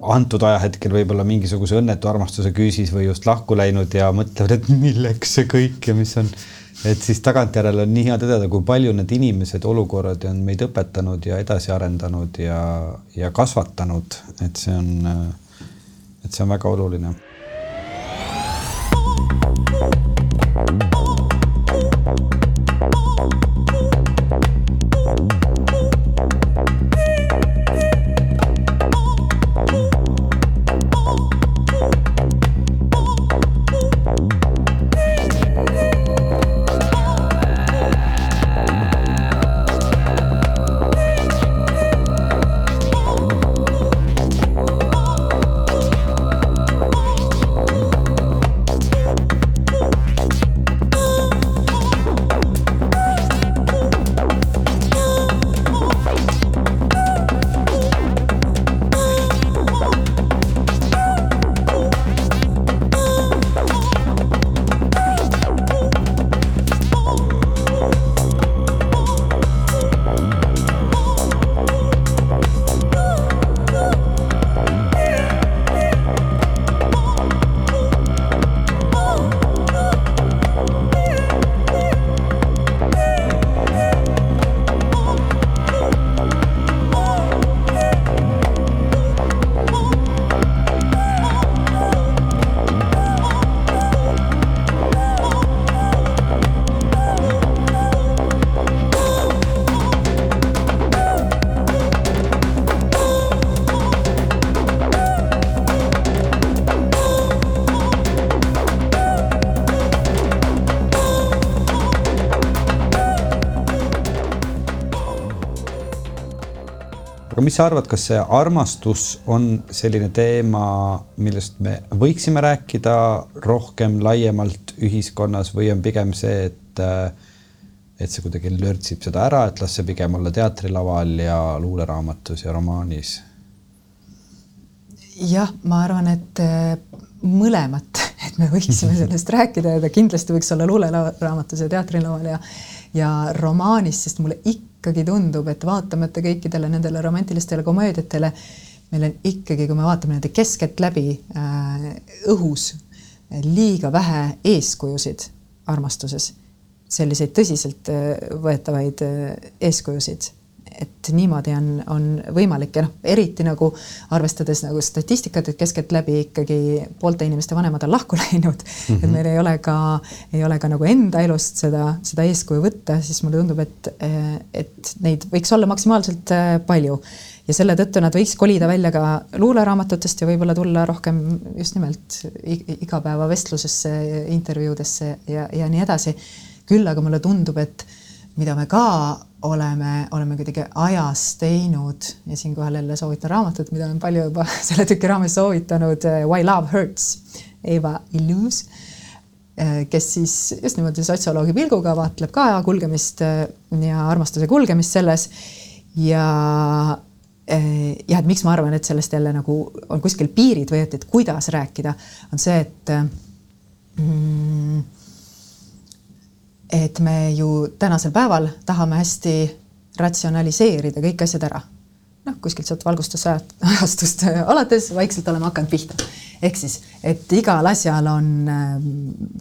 antud ajahetkel võib-olla mingisuguse õnnetu armastuse küüsis või just lahku läinud ja mõtlevad, et milleks see kõik ja mis on et siis tagantjärele on nii hea tõdeda, kui palju need inimesed, olukorrad on meid õpetanud ja edasi arendanud ja, ja kasvatanud, et see on, et see on väga oluline. Aga mis sa arvad, kas see armastus on selline teema, millest me võiksime rääkida rohkem laiemalt ühiskonnas või on pigem see, et et see kuidagi lörtsib seda ära, et las see pigem olla teatrilaval ja luuleraamatus ja romaanis? jah, ma arvan, et äh, mõlemat, et me võiksime sellest rääkida ja ta kindlasti võiks olla luuleraamatus ja teatrilaval ja ja romaanis, sest mulle ikka ikkagi tundub, et vaatamata kõikidele nendele romantilistele komöödiatele, meil on ikkagi, kui me vaatame nende keskeltläbi äh, õhus liiga vähe eeskujusid armastuses, selliseid tõsiseltvõetavaid äh, äh, eeskujusid et niimoodi on, on võimalik ja noh, eriti nagu arvestades nagu statistikat, et keskeltläbi ikkagi poolte inimeste vanemad on lahku läinud mm, -hmm. et mhm. meil ei ole ka, ei ole ka nagu enda elust seda, seda eeskuju võtta, siis mulle tundub, et, et neid võiks olla maksimaalselt äh, palju ja selle tõttu nad võiks kolida välja ka luuleraamatutest ja võib-olla tulla rohkem just nimelt igapäevavestlusesse, intervjuudesse ja, ja nii edasi. küll aga mulle tundub, et mida me ka oleme, oleme kuidagi ajas teinud. Ja siinkohal jälle soovitan raamatut, mida olen palju juba selle tüki raames soovitanud, eh, Why love hurts, Eva Illus, eh, kes siis just niimoodi sotsioloogi pilguga vaatleb ka aja kulgemist eh, ja armastuse kulgemist selles. Ja jah, et miks ma arvan, et sellest jälle nagu on kuskil piirid või et, et kuidas rääkida, on see, et mm, et me ju tänasel päeval tahame hästi ratsionaliseerida kõik asjad ära. noh, kuskilt sealt valgustusajastust alates vaikselt oleme hakanud pihta. ehk siis, et igal asjal on ähm,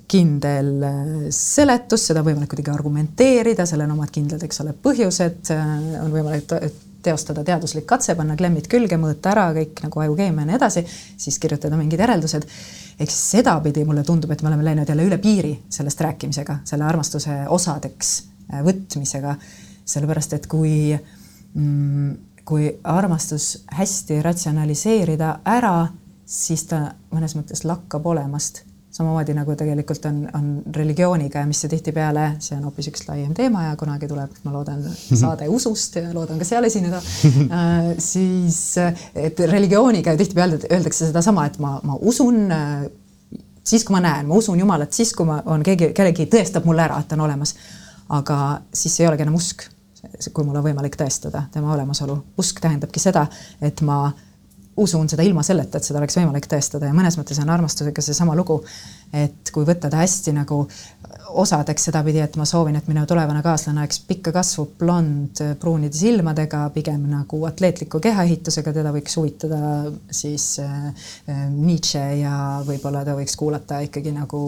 kindel äh, seletus, seda on võimalik kuidagi argumenteerida, sellel on omad kindlad, eks ole, põhjused, äh, on võimalik teostada teaduslik katse, panna klemmid külge, mõõta ära kõik nagu ajukeemia ja nii edasi, siis kirjutada mingid järeldused. ehk siis sedapidi mulle tundub, et me oleme läinud jälle üle piiri sellest rääkimisega, selle armastuse osadeks äh, võtmisega, sellepärast et kui mm, kui armastus hästi ratsionaliseerida ära, siis ta mõnes mõttes lakkab olemast. Samamoodi nagu tegelikult on, on religiooniga ja mis see tihtipeale, see on hoopis üks laiem teema ja kunagi tuleb, ma loodan, saade usust ja loodan ka seal esineda äh,. siis, et religiooniga ju tihtipeale öeldakse sedasama, et ma, ma usun äh, siis, kui ma näen, ma usun Jumalat siis, kui ma, on keegi, kellegi tõestab mulle ära, et ta on olemas. aga siis ei olegi enam usk kui mul on võimalik tõestada tema olemasolu. usk tähendabki seda, et ma usun seda ilma selleta, et seda oleks võimalik tõestada. Ja mõnes mõttes on armastusega seesama lugu, et kui võtta ta hästi nagu osadeks sedapidi, et ma soovin, et minu tulevane kaaslane oleks pikka kasvu, blond, pruunide silmadega, pigem nagu atleetliku kehaehitusega, teda võiks huvitada siis äh, Nietzsche ja võib-olla ta võiks kuulata ikkagi nagu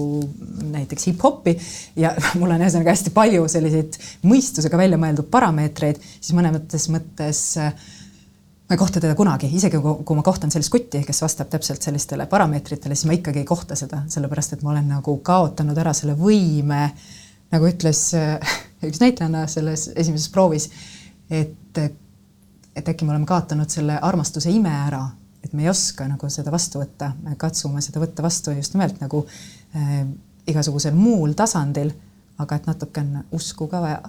näiteks hip-hopi. Ja mul on ühesõnaga hästi palju selliseid mõistusega välja mõeldud parameetreid, siis mõnes mõttes mõttes äh, ma ei kohta teda kunagi, isegi kui, kui ma kohtan sellist kutti, kes vastab täpselt sellistele parameetritele, siis ma ikkagi ei kohta seda, sellepärast et ma olen nagu kaotanud ära selle võime, nagu ütles üks näitlejanna selles esimeses proovis, et, et äkki me oleme kaotanud selle armastuse ime ära, et me ei oska nagu seda vastu võtta, me katsume seda võtta vastu just nimelt nagu äh, igasugusel muul tasandil, aga et natuke on usku ka vaja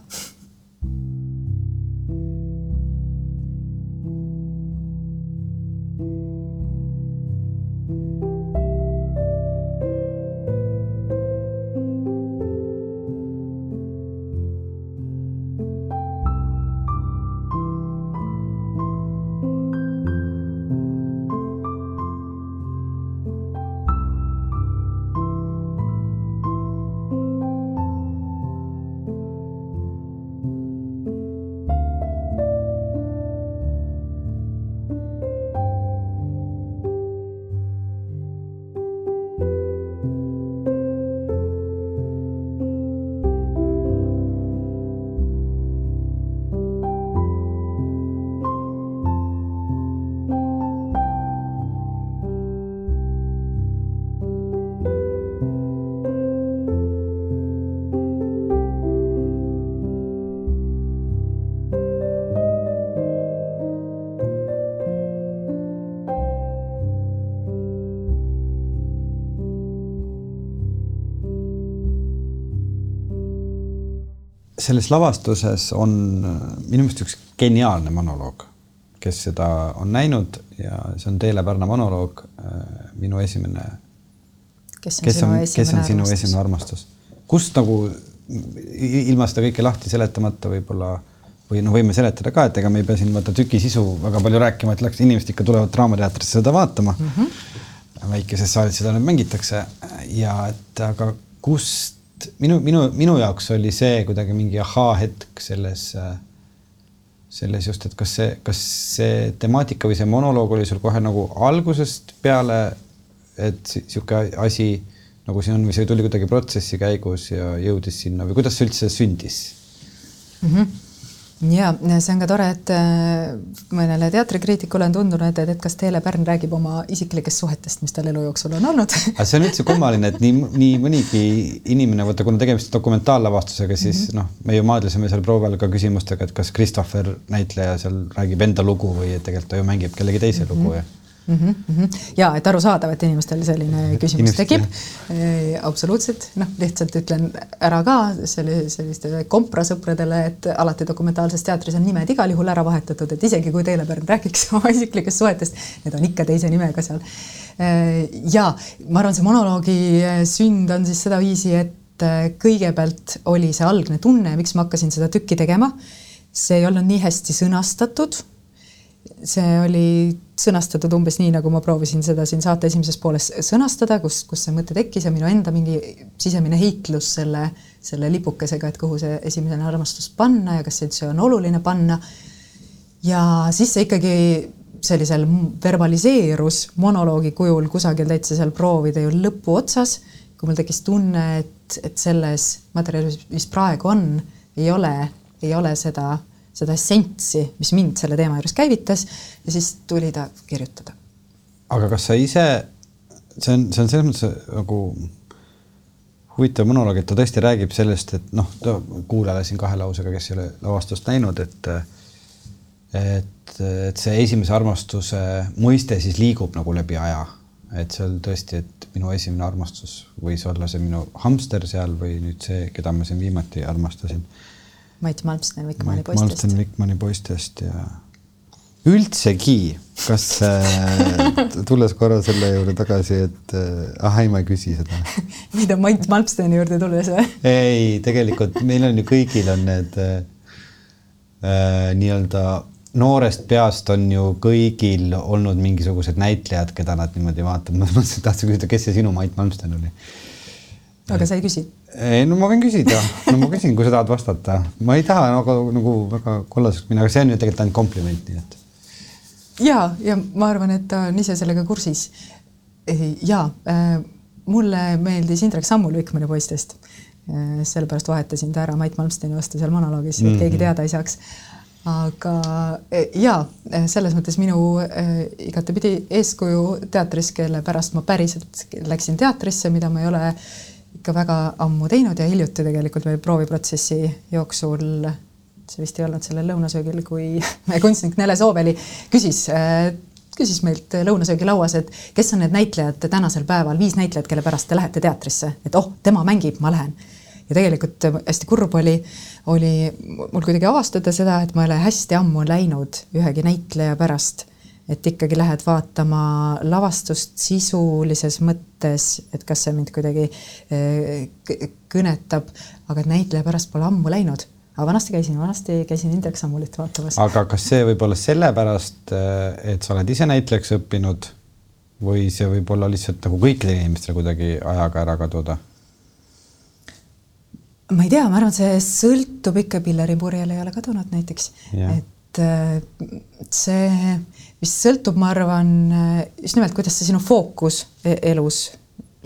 selles lavastuses on minu meelest üks geniaalne monoloog, kes seda on näinud ja see on Teele Pärna monoloog, minu esimene. kes on, kes on, kes on sinu esimene armastus? kust nagu ilma seda kõike lahti seletamata võib-olla või noh, võime seletada ka, et ega me ei pea siin vaata tüki sisu väga palju rääkima, et läks, inimesed ikka tulevad Draamateatrisse seda vaatama mm. -hmm. väikeses saalis seda nüüd mängitakse ja et aga kust et minu, minu, minu jaoks oli see kuidagi mingi ahaa-hetk selles, selles just, et kas see, kas see temaatika või see monoloog oli sul kohe nagu algusest peale, et sihuke asi nagu siin on või see tuli kuidagi protsessi käigus ja jõudis sinna või kuidas see üldse sündis mm? -hmm ja see on ka tore, et äh, mõnele teatrikriitikule on tundunud, et, et kas Teele Pärn räägib oma isiklikest suhetest, mis tal elu jooksul on olnud aga see on üldse kummaline, et nii, nii mõnigi inimene, vaata, kuna tegemist dokumentaallavastusega, siis mm -hmm. noh, me ju maadlesime seal proovi all ka küsimustega, et kas Christopher näitleja seal räägib enda lugu või et tegelikult ta ju mängib kellegi teise mm -hmm. lugu ja mm. -hmm. ja et arusaadav, et inimestel selline küsimus Inimestel. tekib. absoluutselt, noh, lihtsalt ütlen ära ka selle, sellistele komprasõpradele, et alati dokumentaalses teatris on nimed igal juhul ära vahetatud, et isegi kui Teele Pärn räägiks oma isiklikest suhetest, need on ikka teise nimega seal. ja ma arvan, see monoloogi sünd on siis sedaviisi, et kõigepealt oli see algne tunne, miks ma hakkasin seda tükki tegema. see ei olnud nii hästi sõnastatud see oli sõnastatud umbes nii, nagu ma proovisin seda siin saate esimeses pooles sõnastada, kus, kus see mõte tekkis ja minu enda mingi sisemine heitlus selle, selle lipukesega, et kuhu see esimene armastus panna ja kas see üldse on oluline panna. ja siis see ikkagi sellisel verbaliseerus monoloogi kujul kusagil täitsa seal proovide ju lõpu otsas, kui mul tekkis tunne, et, et selles materjalis, mis praegu on, ei ole, ei ole seda, seda essentsi, mis mind selle teema juures käivitas ja siis tuli ta kirjutada. aga kas sa ise, see on, see on selles mõttes nagu huvitav monoloog, et ta tõesti räägib sellest, et noh, kuulajale siin kahe lausega, kes ei ole lavastust näinud, et et, et see esimese armastuse mõiste siis liigub nagu läbi aja, et seal tõesti, et minu esimene armastus võis olla see minu hamster seal või nüüd see, keda ma siin viimati armastasin. Mait Malmsten Vikmani poistest. Malmsten Vikmani poistest ja üldsegi, kas äh, tulles korra selle juurde tagasi, et ah ei, ma ei küsi seda mida Mait Malmsteni juurde tulles või? ei, tegelikult meil on ju kõigil on need äh, äh, nii-öelda noorest peast on ju kõigil olnud mingisugused näitlejad, keda nad niimoodi vaatavad. ma tahtsin küsida, kes see sinu Mait Malmsten oli? Aga sa ei küsi? ei, no ma võin küsida, no ma küsin, kui sa tahad vastata. ma ei taha nagu, nagu väga kollaseks minna, aga see on ju tegelikult ainult kompliment, nii et. ja, ja ma arvan, et ta on ise sellega kursis. ja äh, mulle meeldis Indrek Sammul Vikmani poistest. Äh, sellepärast vahetasin ta ära Mait Malmsteni vastu seal monoloogis, et mm -hmm. keegi mhm. teada ei saaks aga e, ja selles mõttes minu äh, igatepidi eeskuju teatris, kelle pärast ma päriselt läksin teatrisse, mida ma ei ole ikka väga ammu teinud ja hiljuti tegelikult meil prooviprotsessi jooksul, see vist ei olnud sellel lõunasöögil, kui meie kunstnik Nele Sooveli küsis küsis meilt lõunasöögilauas, et kes on need näitlejad tänasel päeval, viis näitlejat, kelle pärast te lähete teatrisse, et oh, tema mängib, ma lähen ja tegelikult hästi kurb oli, oli mul kuidagi avastada seda, et ma ei ole hästi ammu läinud ühegi näitleja pärast. Et ikkagi lähed vaatama lavastust sisulises mõttes, et kas see mind kuidagi eh, kõnetab, aga et näitleja pärast pole ammu läinud aga vanasti käisin, vanasti käisin Indrek Sammulit vaatamas. aga kas see võib olla sellepärast, eh, et sa oled ise näitlejaks õppinud või see võib olla lihtsalt nagu kõikidele inimestele kuidagi ajaga ära kaduda? ma ei tea, ma arvan, see sõltub ikka, Pilleri purjel ei ole kadunud näiteks, et see, mis sõltub, ma arvan, äh, just nimelt, kuidas see sinu fookus e-, elus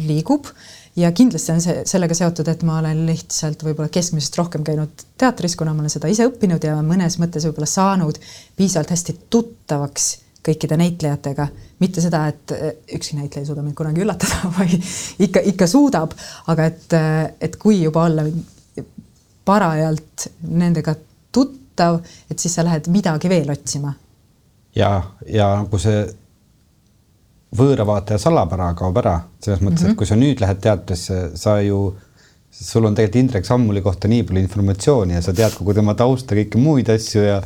liigub ja kindlasti on see sellega seotud, et ma olen lihtsalt võib-olla keskmisest rohkem käinud teatris, kuna ma olen seda ise õppinud ja mõnes mõttes võib-olla saanud piisavalt hästi tuttavaks kõikide näitlejatega, mitte seda, et eh, ükski näitleja ei suuda mind kunagi üllatada, vaid ikka, ikka suudab, aga et, et kui juba olla parajalt nendega tuttav, et siis sa lähed midagi veel otsima. ja, ja nagu see võõra vaataja salapära kaob ära, selles mõttes mm, -hmm. et mhm. kui sa nüüd lähed teatrisse, sa ju, sul on tegelikult Indrek Sammuli kohta nii palju informatsiooni ja sa tead kogu tema tausta, kõiki muid asju ja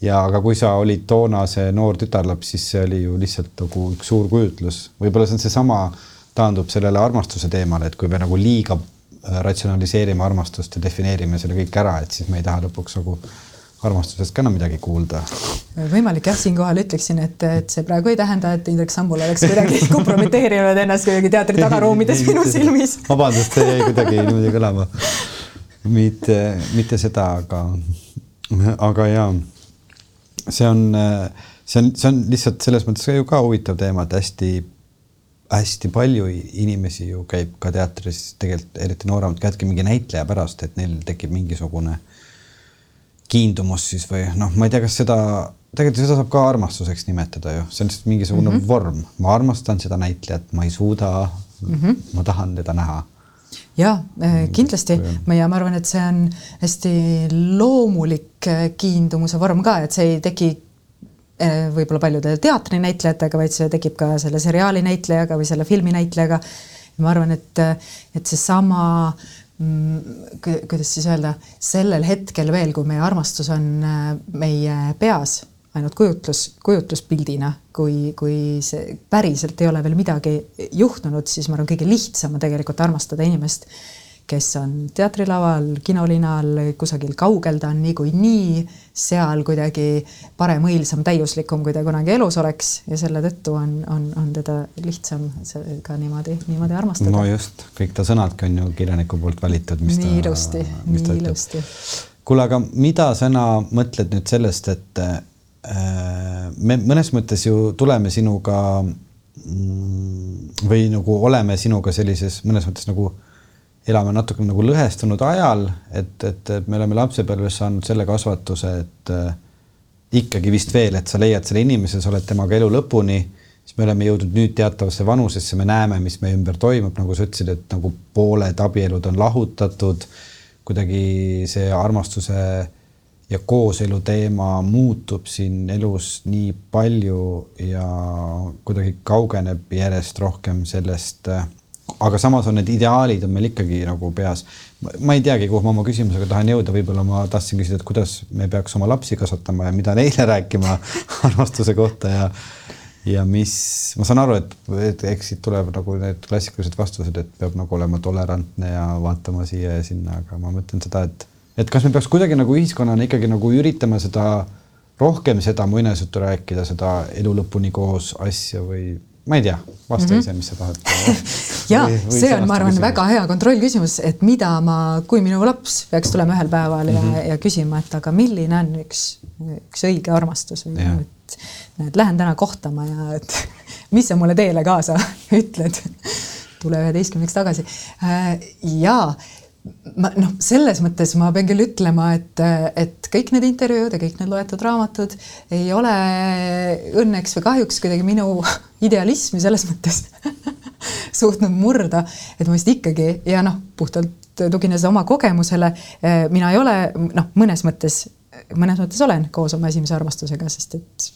ja aga kui sa olid toona see noor tütarlaps, siis see oli ju lihtsalt nagu üks suur kujutlus, võib-olla see on seesama, taandub sellele armastuse teemale, et kui me nagu liiga äh, ratsionaliseerime armastust ja defineerime selle kõik ära, et siis me ei taha lõpuks nagu armastusest ka enam midagi kuulda. võimalik jah, siinkohal ütleksin, et, et see praegu ei tähenda, et Indrek Sambul oleks kuidagi kompromiteerinud ennast kuidagi teatri tagaruumides minu silmis. vabandust, see jäi kuidagi niimoodi kõlama. mitte, mitte seda, aga, aga jaa see on, see on, see on lihtsalt selles mõttes ka ju ka huvitav teema, et hästi, hästi palju inimesi ju käib ka teatris tegelikult eriti nooremad, käivadki mingi näitleja pärast, et neil tekib mingisugune kiindumus siis või noh, ma ei tea, kas seda, tegelikult seda saab ka armastuseks nimetada ju, see on lihtsalt mingisugune mm -hmm. vorm, ma armastan seda näitlejat, ma ei suuda mm, -hmm. ma tahan teda näha ja eh, kindlasti ma ja ma arvan, et see on hästi loomulik eh, kiindumuse vorm ka, et see ei teki eh, võib-olla paljude teatrinäitlejatega, vaid see tekib ka selle seriaali näitlejaga või selle filmi näitlejaga. ma arvan, et, et seesama kuidas siis öelda, sellel hetkel veel, kui meie armastus on meie peas ainult kujutlus, kujutluspildina, kui, kui see päriselt ei ole veel midagi juhtunud, siis ma arvan, kõige lihtsam on tegelikult armastada inimest, kes on teatrilaval, kinolinal, kusagil kaugel, ta on niikuinii seal kuidagi parem, õilsam, täiuslikum, kui ta kunagi elus oleks ja selle tõttu on, on, on teda lihtsam ka niimoodi, niimoodi armastada. no just, kõik ta sõnadki on ju kirjaniku poolt valitud. nii ilusti, nii ilusti. kuule, aga mida sina mõtled nüüd sellest, et Äh, me mõnes mõttes ju tuleme sinuga mm, või nagu oleme sinuga sellises mõnes mõttes nagu elame natuke nagu lõhestunud ajal, et, et, et me oleme lapsepõlves saanud selle kasvatuse, et äh, ikkagi vist veel, et sa leiad selle inimese, sa oled temaga elu lõpuni, siis me oleme jõudnud nüüd teatavasse vanusesse, me näeme, mis meie ümber toimub, nagu sa ütlesid, et nagu pooled abielud on lahutatud, kuidagi see armastuse ja kooselu teema muutub siin elus nii palju ja kuidagi kaugeneb järjest rohkem sellest äh, aga samas on need ideaalid on meil ikkagi nagu peas. ma ei teagi, kuhu ma oma küsimusega tahan jõuda, võib-olla ma tahtsin küsida, et kuidas me peaks oma lapsi kasvatama ja mida neile rääkima armastuse kohta ja ja mis, ma saan aru, et, et eks siit tuleb nagu need klassikalised vastused, et peab nagu olema tolerantne ja vaatama siia ja sinna, aga ma mõtlen seda, et, et kas me peaks kuidagi nagu ühiskonnana ikkagi nagu üritama seda rohkem seda muinasjuttu rääkida, seda elu lõpuni koos asja või ma ei tea, vasta mm -hmm. ise, mis sa tahad ja see on, ma arvan, väga hea kontrollküsimus, et mida ma, kui minu laps peaks tulema ühel päeval ja mm, -hmm. ja küsima, et aga milline on üks, üks õige armastus või ja. et näed, lähen täna kohtama ja et mis sa mulle teele kaasa ütled tule üheteistkümneks tagasi. Äh, ja ma noh, selles mõttes ma pean küll ütlema, et, et kõik need intervjuud ja kõik need loetud raamatud ei ole õnneks või kahjuks kuidagi minu idealismi selles mõttes suutnud murda, et ma vist ikkagi ja noh, puhtalt tuginedes oma kogemusele, mina ei ole noh, mõnes mõttes, mõnes mõttes olen koos oma esimese armastusega, sest et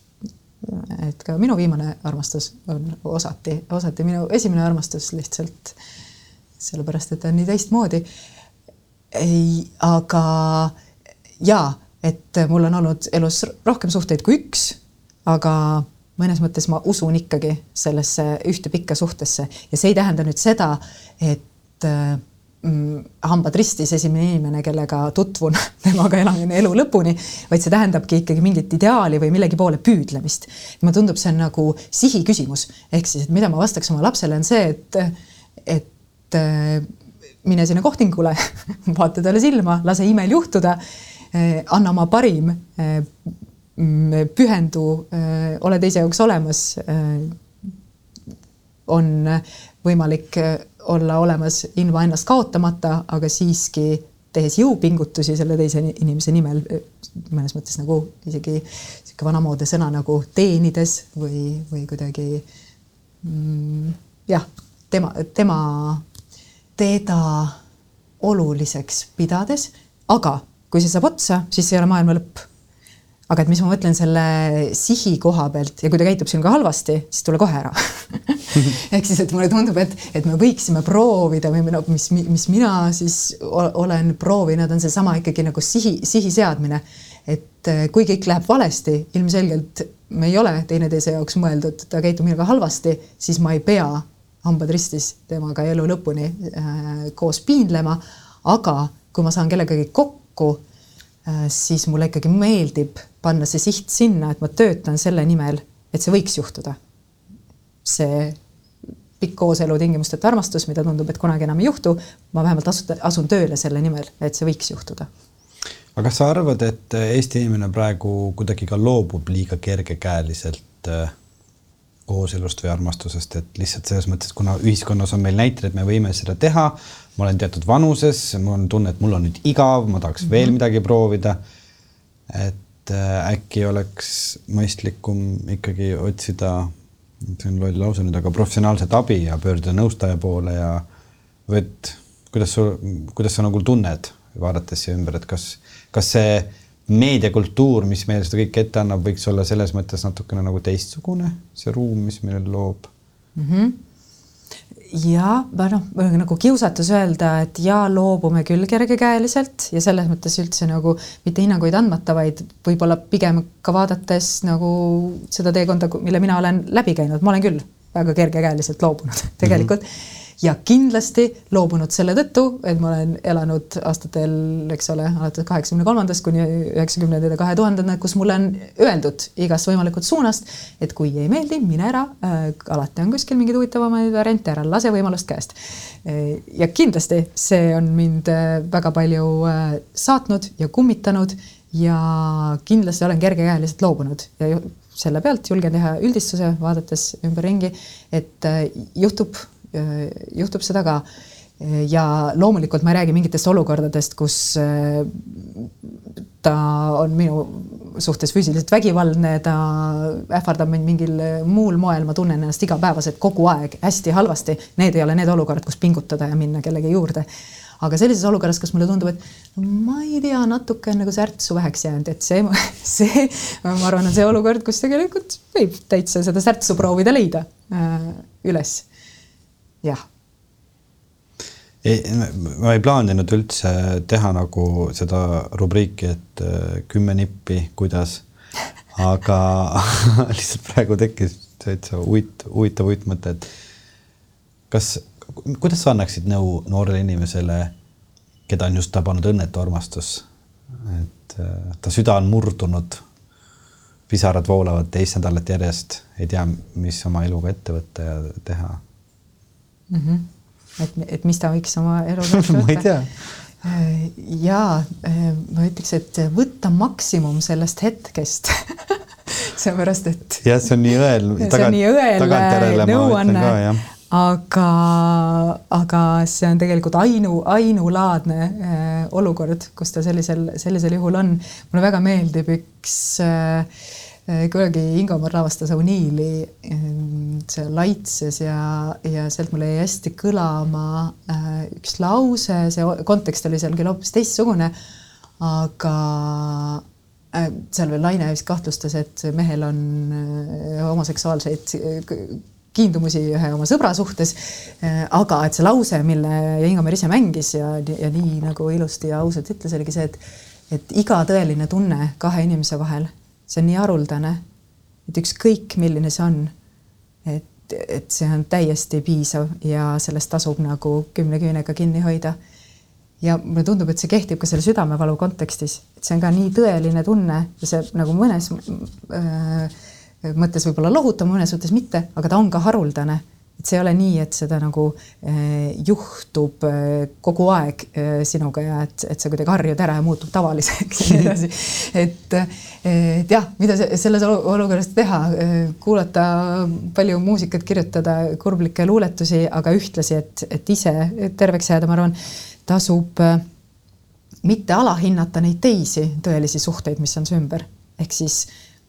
et ka minu viimane armastus on osati, osati minu esimene armastus lihtsalt sellepärast, et ta on nii teistmoodi ei, aga jaa, et mul on olnud elus rohkem suhteid kui üks, aga mõnes mõttes ma usun ikkagi sellesse ühte pikka suhtesse ja see ei tähenda nüüd seda, et mm, hambad ristis esimene inimene, kellega tutvun, temaga elan elu lõpuni, vaid see tähendabki ikkagi mingit ideaali või millegi poole püüdlemist. mulle tundub, see on nagu sihi küsimus, ehk siis, et mida ma vastaks oma lapsele, on see, et, et mine sinna kohtingule vaata talle silma, lase imel juhtuda. Eh, anna oma parim, eh, pühendu, eh, ole teise jaoks olemas. on võimalik olla olemas ilma ennast kaotamata, aga siiski tehes jõupingutusi selle teise inimese nimel, mõnes mõttes nagu isegi niisugune vanamoodne sõna nagu teenides või, või kuidagi mm, jah, tema, tema teda oluliseks pidades, aga kui see saab otsa, siis ei ole maailma lõpp. aga et mis ma mõtlen selle sihi koha pealt ja kui ta käitub sinuga halvasti, siis tule kohe ära ehk siis, et mulle tundub, et, et me võiksime proovida või no mis, mis mina siis olen proovinud, on seesama ikkagi nagu sihi, sihi seadmine. et eh, kui kõik läheb valesti, ilmselgelt me ei ole teineteise jaoks mõeldud, ta käitub minuga halvasti, siis ma ei pea hambad ristis temaga elu lõpuni äh, koos piinlema. aga kui ma saan kellegagi kokku äh,, siis mulle ikkagi meeldib panna see siht sinna, et ma töötan selle nimel, et see võiks juhtuda. see pikk kooselu tingimusteta armastus, mida tundub, et kunagi enam ei juhtu, ma vähemalt asun, asun tööle selle nimel, et see võiks juhtuda. aga kas sa arvad, et Eesti inimene praegu kuidagi ka loobub liiga kergekäeliselt äh, kooselust või armastusest, et lihtsalt selles mõttes, kuna ühiskonnas on meil näited, et me võime seda teha, ma olen teatud vanuses, mul on tunne, et mul on nüüd igav, ma tahaks mm -hmm. veel mhm. midagi proovida. et äh, äkki oleks mõistlikum ikkagi otsida, see on loll lause nüüd, aga professionaalset abi ja pöörduda nõustaja poole ja või et kuidas sul, kuidas sa nagu tunned, vaadates siia ümber, et kas, kas see meediakultuur, mis meile seda kõike ette annab, võiks olla selles mõttes natukene nagu teistsugune, see ruum, mis meile loob mm. -hmm ja noh, nagu kiusatus öelda, et ja loobume küll kergekäeliselt ja selles mõttes üldse nagu mitte hinnanguid andmata, vaid võib-olla pigem ka vaadates nagu seda teekonda, mille mina olen läbi käinud, ma olen küll väga kergekäeliselt loobunud tegelikult mm. -hmm ja kindlasti loobunud selle tõttu, et ma olen elanud aastatel, eks ole, alates kaheksakümne kolmandast kuni üheksakümnendate kahe tuhandendad, kus mulle on öeldud igast võimalikust suunast, et kui ei meeldi, mine ära äh,. alati on kuskil mingeid huvitavamaid variante, ära lase võimalust käest äh,. ja kindlasti see on mind äh, väga palju äh, saatnud ja kummitanud ja kindlasti olen kergekäeliselt loobunud ja selle pealt julgen teha üldistuse, vaadates ümberringi, et äh, juhtub, juhtub seda ka. ja loomulikult ma ei räägi mingitest olukordadest, kus äh, ta on minu suhtes füüsiliselt vägivaldne, ta ähvardab mind mingil muul moel, ma tunnen ennast igapäevaselt kogu aeg hästi halvasti. Need ei ole need olukorrad, kus pingutada ja minna kellegi juurde aga sellises olukorras, kus mulle tundub, et no ma ei tea, natuke on nagu särtsu väheks jäänud, et see, see, ma arvan, on see olukord, kus tegelikult võib täitsa seda särtsu proovida leida äh, üles. Jah. ei, ma ei plaaninud üldse teha nagu seda rubriiki, et äh, kümme nippi, kuidas, aga lihtsalt praegu tekkis täitsa huvitav, huvitav uitmõte, et kas kuidas sa annaksid nõu noorele inimesele, keda on just tabanud õnnetu armastus? et äh, ta süda on murdunud, pisarad voolavad teist nädalat järjest, ei tea, mis oma eluga ette võtta ja teha mm. -hmm. et, et mis ta võiks oma võtta ma ei tea äh, ja äh, ma ütleks, et võtta maksimum sellest hetkest seepärast, et. jah, see on nii õel. see on nii õel nõuanne aga, aga see on tegelikult ainu, ainulaadne äh, olukord, kus ta sellisel, sellisel juhul on. mulle väga meeldib üks äh kunagi Ingomar lavastas O'Neilli äh, see Laitses ja, ja sealt mul jäi hästi kõlama äh, üks lause, see kontekst oli seal küll hoopis teistsugune, aga seal veel naine vist kahtlustas, et mehel on homoseksuaalseid kiindumusi ühe oma sõbra suhtes. Aga et see lause, mille Ingamar ise mängis ja, ja nii nagu ilusti ja ausalt ütles, oligi see, et, et iga tõeline tunne kahe inimese vahel, see on nii haruldane, et ükskõik, milline see on, et, et see on täiesti piisav ja sellest tasub nagu kümne küünega kinni hoida. ja mulle tundub, et see kehtib ka selle südamevalu kontekstis, et see on ka nii tõeline tunne ja see nagu mõnes äh, mõttes võib-olla lohutav, mõnes mõttes mitte, aga ta on ka haruldane. Et see ei ole nii, et seda nagu eh, juhtub eh, kogu aeg eh, sinuga ja et, et sa kuidagi harjud ära ja muutub tavaliseks ja nii edasi. et, et jah, mida selles olukorras teha, kuulata palju muusikat, kirjutada kurblikke luuletusi, aga ühtlasi, et, et ise terveks jääda, ma arvan, tasub mitte alahinnata neid teisi tõelisi suhteid, mis on su ümber, ehk siis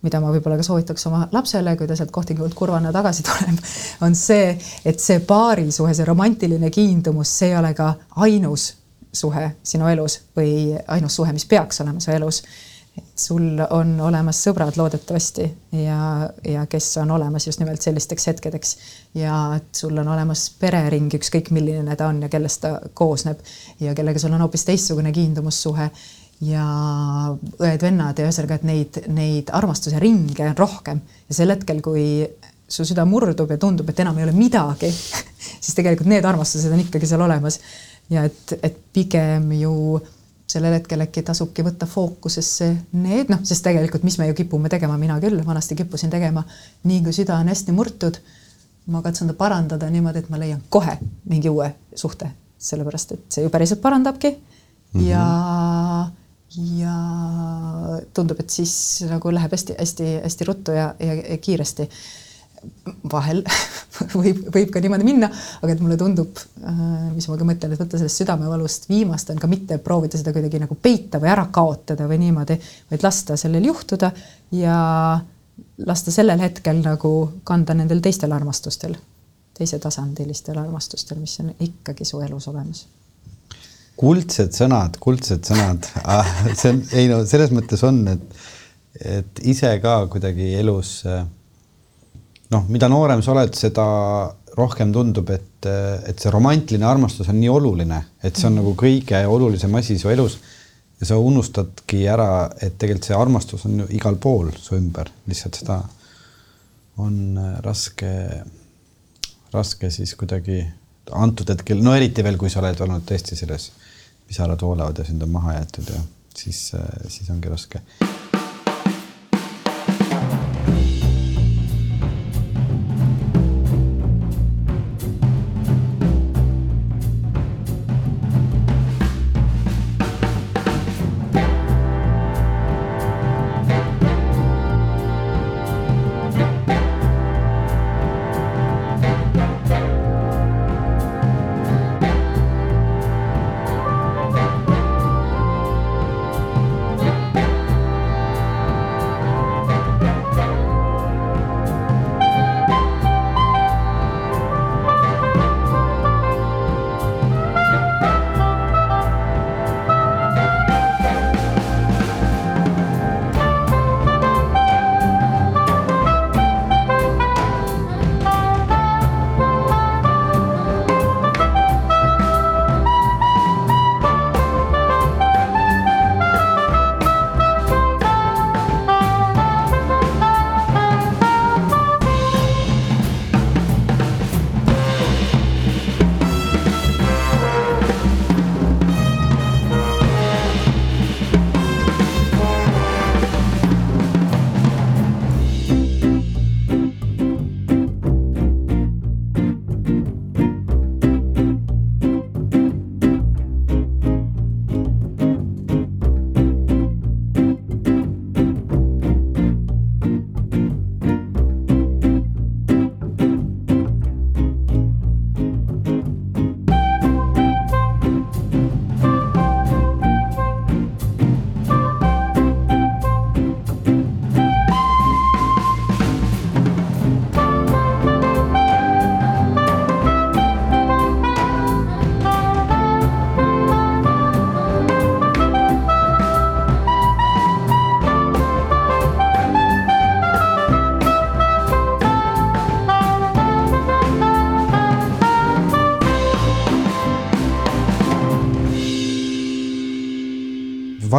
mida ma võib-olla ka soovitaks oma lapsele, kui ta sealt kohtingult kurvana tagasi tuleb, on see, et see paarisuhe, see romantiline kiindumus, see ei ole ka ainus suhe sinu elus või ainus suhe, mis peaks olema su elus. sul on olemas sõbrad loodetavasti ja, ja kes on olemas just nimelt sellisteks hetkedeks ja sul on olemas perering, ükskõik milline ta on ja kellest ta koosneb ja kellega sul on hoopis teistsugune kiindumussuhe ja õed-vennad ja ühesõnaga, et neid, neid armastuse ringe on rohkem ja sel hetkel, kui su süda murdub ja tundub, et enam ei ole midagi, siis tegelikult need armastused on ikkagi seal olemas. ja et, et pigem ju sellel hetkel äkki tasubki võtta fookusesse need, noh, sest tegelikult, mis me ju kipume tegema, mina küll vanasti kippusin tegema, nii kui süda on hästi murtud, ma katsun ta parandada niimoodi, et ma leian kohe mingi uue suhte, sellepärast et see ju päriselt parandabki mm -hmm. ja ja tundub, et siis nagu läheb hästi-hästi-hästi ruttu ja, ja, ja kiiresti. vahel võib, võib ka niimoodi minna, aga et mulle tundub, äh, mis ma ka mõtlen, et võtta sellest südamevalust viimast on ka mitte proovida seda kuidagi nagu peita või ära kaotada või niimoodi, vaid lasta sellel juhtuda ja lasta sellel hetkel nagu kanda nendel teistel armastustel, teisetasandilistel armastustel, mis on ikkagi su elus olemas kuldsed sõnad, kuldsed sõnad ah,, see on, ei no selles mõttes on, et, et ise ka kuidagi elus noh, mida noorem sa oled, seda rohkem tundub, et, et see romantiline armastus on nii oluline, et see on nagu kõige olulisem asi su elus. ja sa unustadki ära, et tegelikult see armastus on ju igal pool su ümber, lihtsalt seda on raske, raske siis kuidagi antud hetkel, no eriti veel, kui sa oled olnud tõesti selles pisarad voolavad ja sind on maha jäetud ja siis, siis ongi raske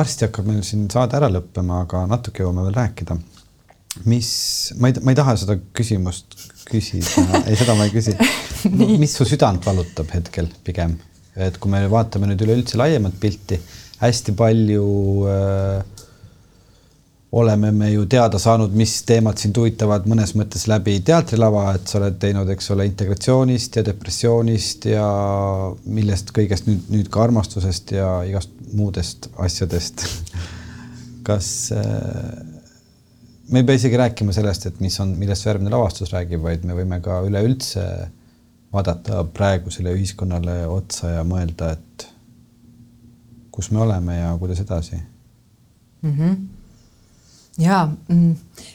varsti hakkab meil siin saade ära lõppema, aga natuke jõuame veel rääkida. mis, ma ei, ma ei taha seda küsimust küsida ei, seda ma ei küsi. Mis su südant valutab hetkel pigem, et kui me vaatame nüüd üleüldse laiemat pilti, hästi palju äh, oleme me ju teada saanud, mis teemad sind huvitavad mõnes mõttes läbi teatrilava, et sa oled teinud, eks ole, integratsioonist ja depressioonist ja millest kõigest nüüd, nüüd ka armastusest ja igast muudest asjadest kas äh, me ei pea isegi rääkima sellest, et mis on, millest järgmine lavastus räägib, vaid me võime ka üleüldse vaadata praegusele ühiskonnale otsa ja mõelda, et kus me oleme ja kuidas edasi mm. -hmm ja, mm,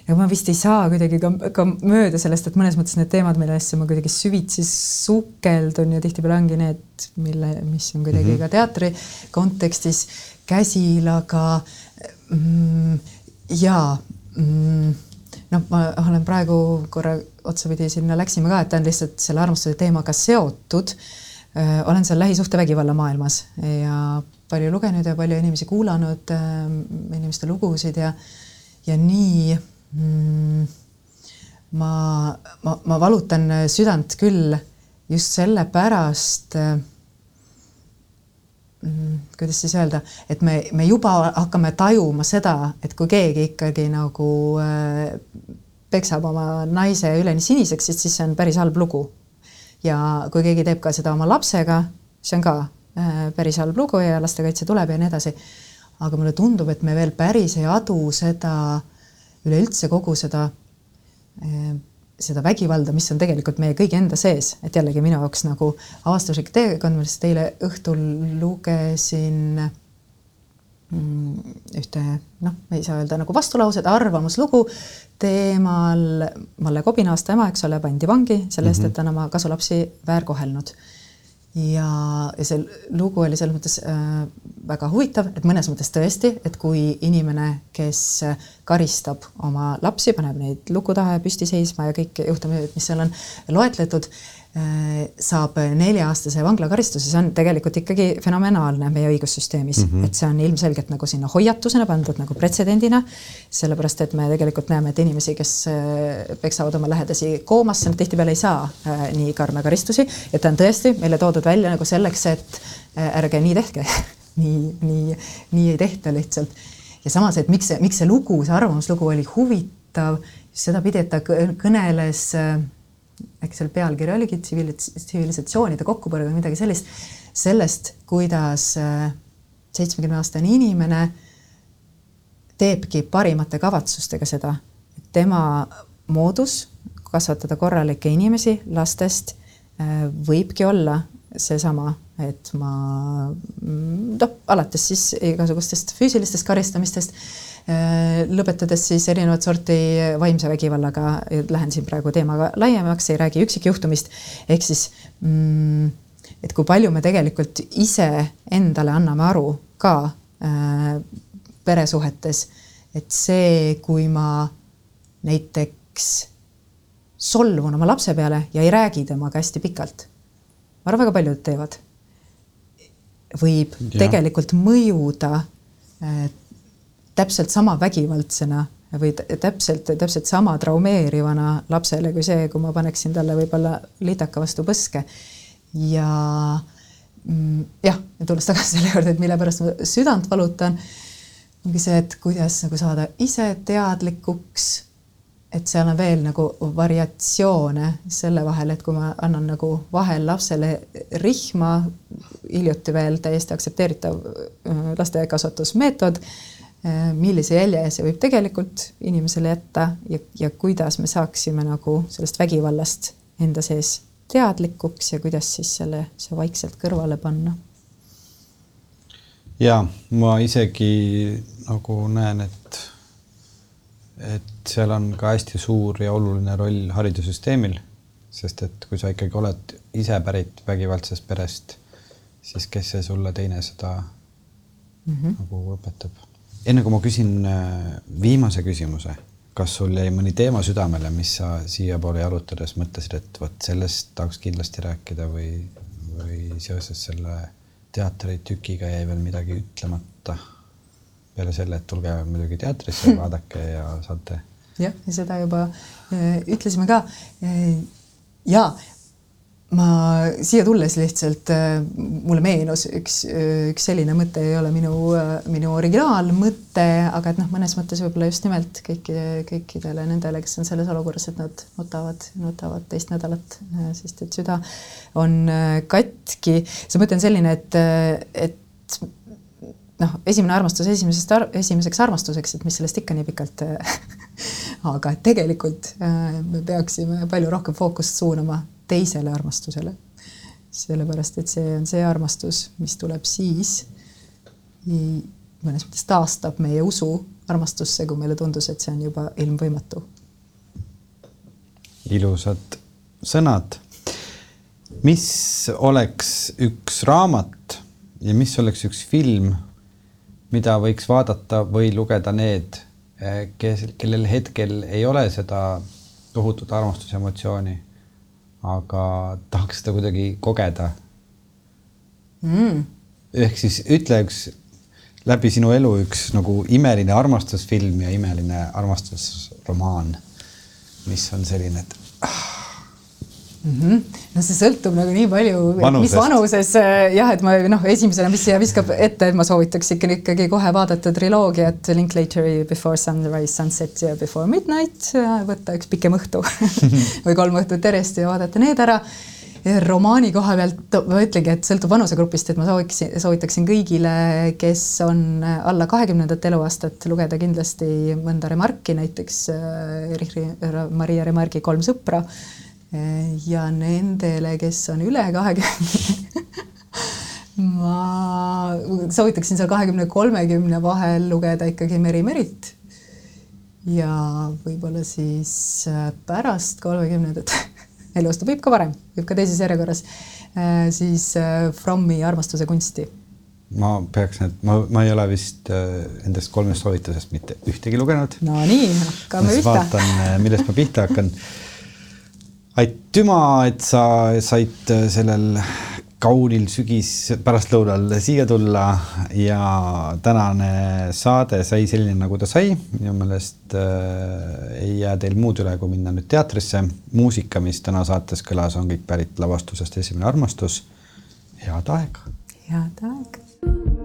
ja ma vist ei saa kuidagi ka, ka mööda sellest, et mõnes mõttes need teemad, millesse ma kuidagi süvitsi sukeldun ja tihtipeale ongi need, mille, mis on kuidagi mm -hmm. ka teatri kontekstis käsil, aga mm, ja mm, noh, ma olen praegu korra otsapidi sinna läksime ka, et ta on lihtsalt selle armastuse teemaga seotud. olen seal lähisuhtevägivalla maailmas ja palju lugenud ja palju inimesi kuulanud, inimeste lugusid ja ja nii mm, ma, ma, ma valutan südant küll just sellepärast mm,, kuidas siis öelda, et me, me juba hakkame tajuma seda, et kui keegi ikkagi nagu äh, peksab oma naise üleni siniseks, siis, see on päris halb lugu. ja kui keegi teeb ka seda oma lapsega, see on ka äh, päris halb lugu ja lastekaitse tuleb ja nii edasi aga mulle tundub, et me veel päris ei adu seda, üleüldse kogu seda, eh, seda vägivalda, mis on tegelikult meie kõigi enda sees, et jällegi minu jaoks nagu avastuslik teekond, ma lihtsalt eile õhtul lugesin mm, ühte noh, ei saa öelda nagu vastulauset, arvamuslugu teemal. Malle Kobinaasta ema, eks ole, pandi vangi selle eest mm, -hmm. et ta on oma kasulapsi väärkohelnud ja, ja see lugu oli selles mõttes äh, väga huvitav, et mõnes mõttes tõesti, et kui inimene, kes karistab oma lapsi, paneb neid luku taha ja püsti seisma ja kõik juhtumid, mis seal on loetletud äh,, Äh, saab nelja-aastase vanglakaristuse, see on tegelikult ikkagi fenomenaalne meie õigussüsteemis mm, -hmm. et see on ilmselgelt nagu sinna hoiatusena pandud nagu pretsedendina, sellepärast et me tegelikult näeme, et inimesi, kes äh, peksavad oma lähedasi koomasse, nad tihtipeale ei saa äh, nii karme karistusi, et ta on tõesti meile toodud välja nagu selleks, et äh, ärge nii tehke nii, nii, nii ei tehta lihtsalt. ja samas, et miks see, miks see lugu, see arvamuslugu oli huvitav, sedapidi, et ta kõneles äh, äkki seal pealkiri oligi tsivilisatsioonide kokkupõrge või midagi sellist, sellest, kuidas äh, seitsmekümne aastane inimene teebki parimate kavatsustega seda, et tema moodus kasvatada korralikke inimesi lastest äh, võibki olla seesama, et ma mm, noh, alates siis igasugustest füüsilistest karistamistest lõpetades siis erinevat sorti vaimse vägivallaga, lähen siin praegu teemaga laiemaks, ei räägi üksikjuhtumist, ehk siis mm, et kui palju me tegelikult ise endale anname aru ka äh, peresuhetes, et see, kui ma näiteks solvun oma lapse peale ja ei räägi temaga hästi pikalt, ma arvan, väga paljud teevad, võib ja. tegelikult mõjuda äh, täpselt sama vägivaldsena või täpselt, täpselt sama traumeerivana lapsele kui see, kui ma paneksin talle võib-olla litaka vastu põske. ja mm, jah, tulles tagasi selle juurde, et mille pärast ma südant valutan, ongi see, et kuidas nagu saada ise teadlikuks, et seal on veel nagu variatsioone selle vahel, et kui ma annan nagu vahel lapsele rihma, hiljuti veel täiesti aktsepteeritav äh, lastekasvatusmeetod millise jälje see võib tegelikult inimesele jätta ja, ja kuidas me saaksime nagu sellest vägivallast enda sees teadlikuks ja kuidas siis selle, see vaikselt kõrvale panna. ja ma isegi nagu näen, et, et seal on ka hästi suur ja oluline roll haridussüsteemil, sest et kui sa ikkagi oled ise pärit vägivaldsest perest, siis kes see sulle teine seda mm -hmm. nagu õpetab enne kui ma küsin äh, viimase küsimuse, kas sul jäi mõni teema südamele, mis sa siiapoole jalutades mõtlesid, et vot sellest tahaks kindlasti rääkida või, või seoses selle teatritükiga jäi veel midagi ütlemata? peale selle, et tulge muidugi teatrisse, vaadake ja saate. jah, ja seda juba äh, ütlesime ka. ja ma siia tulles lihtsalt mulle meenus üks, üks selline mõte, ei ole minu, minu originaalmõte, aga et noh, mõnes mõttes võib-olla just nimelt kõiki, kõikidele nendele, kes on selles olukorras, et nad nutavad, nutavad teist nädalat, sest et süda on katki. see mõte on selline, et, et noh, esimene armastus esimesest ar esimeseks armastuseks, et mis sellest ikka nii pikalt aga tegelikult äh, me peaksime palju rohkem fookust suunama teisele armastusele. sellepärast, et see on see armastus, mis tuleb siis, mõnes mõttes taastab meie usu armastusse, kui meile tundus, et see on juba ilmvõimatu. ilusad sõnad. mis oleks üks raamat ja mis oleks üks film mida võiks vaadata või lugeda need, eh, kes, kellel hetkel ei ole seda tohutut armastusemotsiooni, aga tahaks seda kuidagi kogeda. Mm.. ehk siis ütle üks läbi sinu elu üks nagu imeline armastusfilm ja imeline armastusromaan, mis on selline, et mm. -hmm. no see sõltub nagu nii palju, mis vanuses äh, jah, et ma noh, esimesena, mis siia viskab ette, et ma soovitaks ikka ikkagi kohe vaadata triloogiat Linklateri Before Sunrise, Sunset ja Before Midnight, võtta üks pikem õhtu või kolm õhtut järjest ja vaadata need ära romaani koha pealt ma ütlengi, et sõltub vanusegrupist, et ma sooviksin, soovitaksin kõigile, kes on alla kahekümnendat eluaastat, lugeda kindlasti mõnda remarki, näiteks äh, Maria Remargi Kolm sõpra ja nendele, kes on üle kahekümne ma soovitaksin seal kahekümne, kolmekümne vahel lugeda ikkagi Meri Merit. ja võib-olla siis äh, pärast kolmekümnendat eluaasta, võib ka varem, võib ka teises järjekorras, äh, siis äh, Frommi Armastuse kunsti ma peaks need, ma, ma ei ole vist nendest kolmest soovitusest mitte ühtegi lugenud. no nii, hakkame pihta. vaatan, millest ma pihta hakkan aitüma, et sa said sellel kaunil sügis pärastlõunal siia tulla ja tänane saade sai selline, nagu ta sai. minu meelest äh, ei jää teil muud üle, kui minna nüüd teatrisse. muusika, mis täna saates kõlas, on kõik pärit lavastusest Esimene armastus. head aega. head aega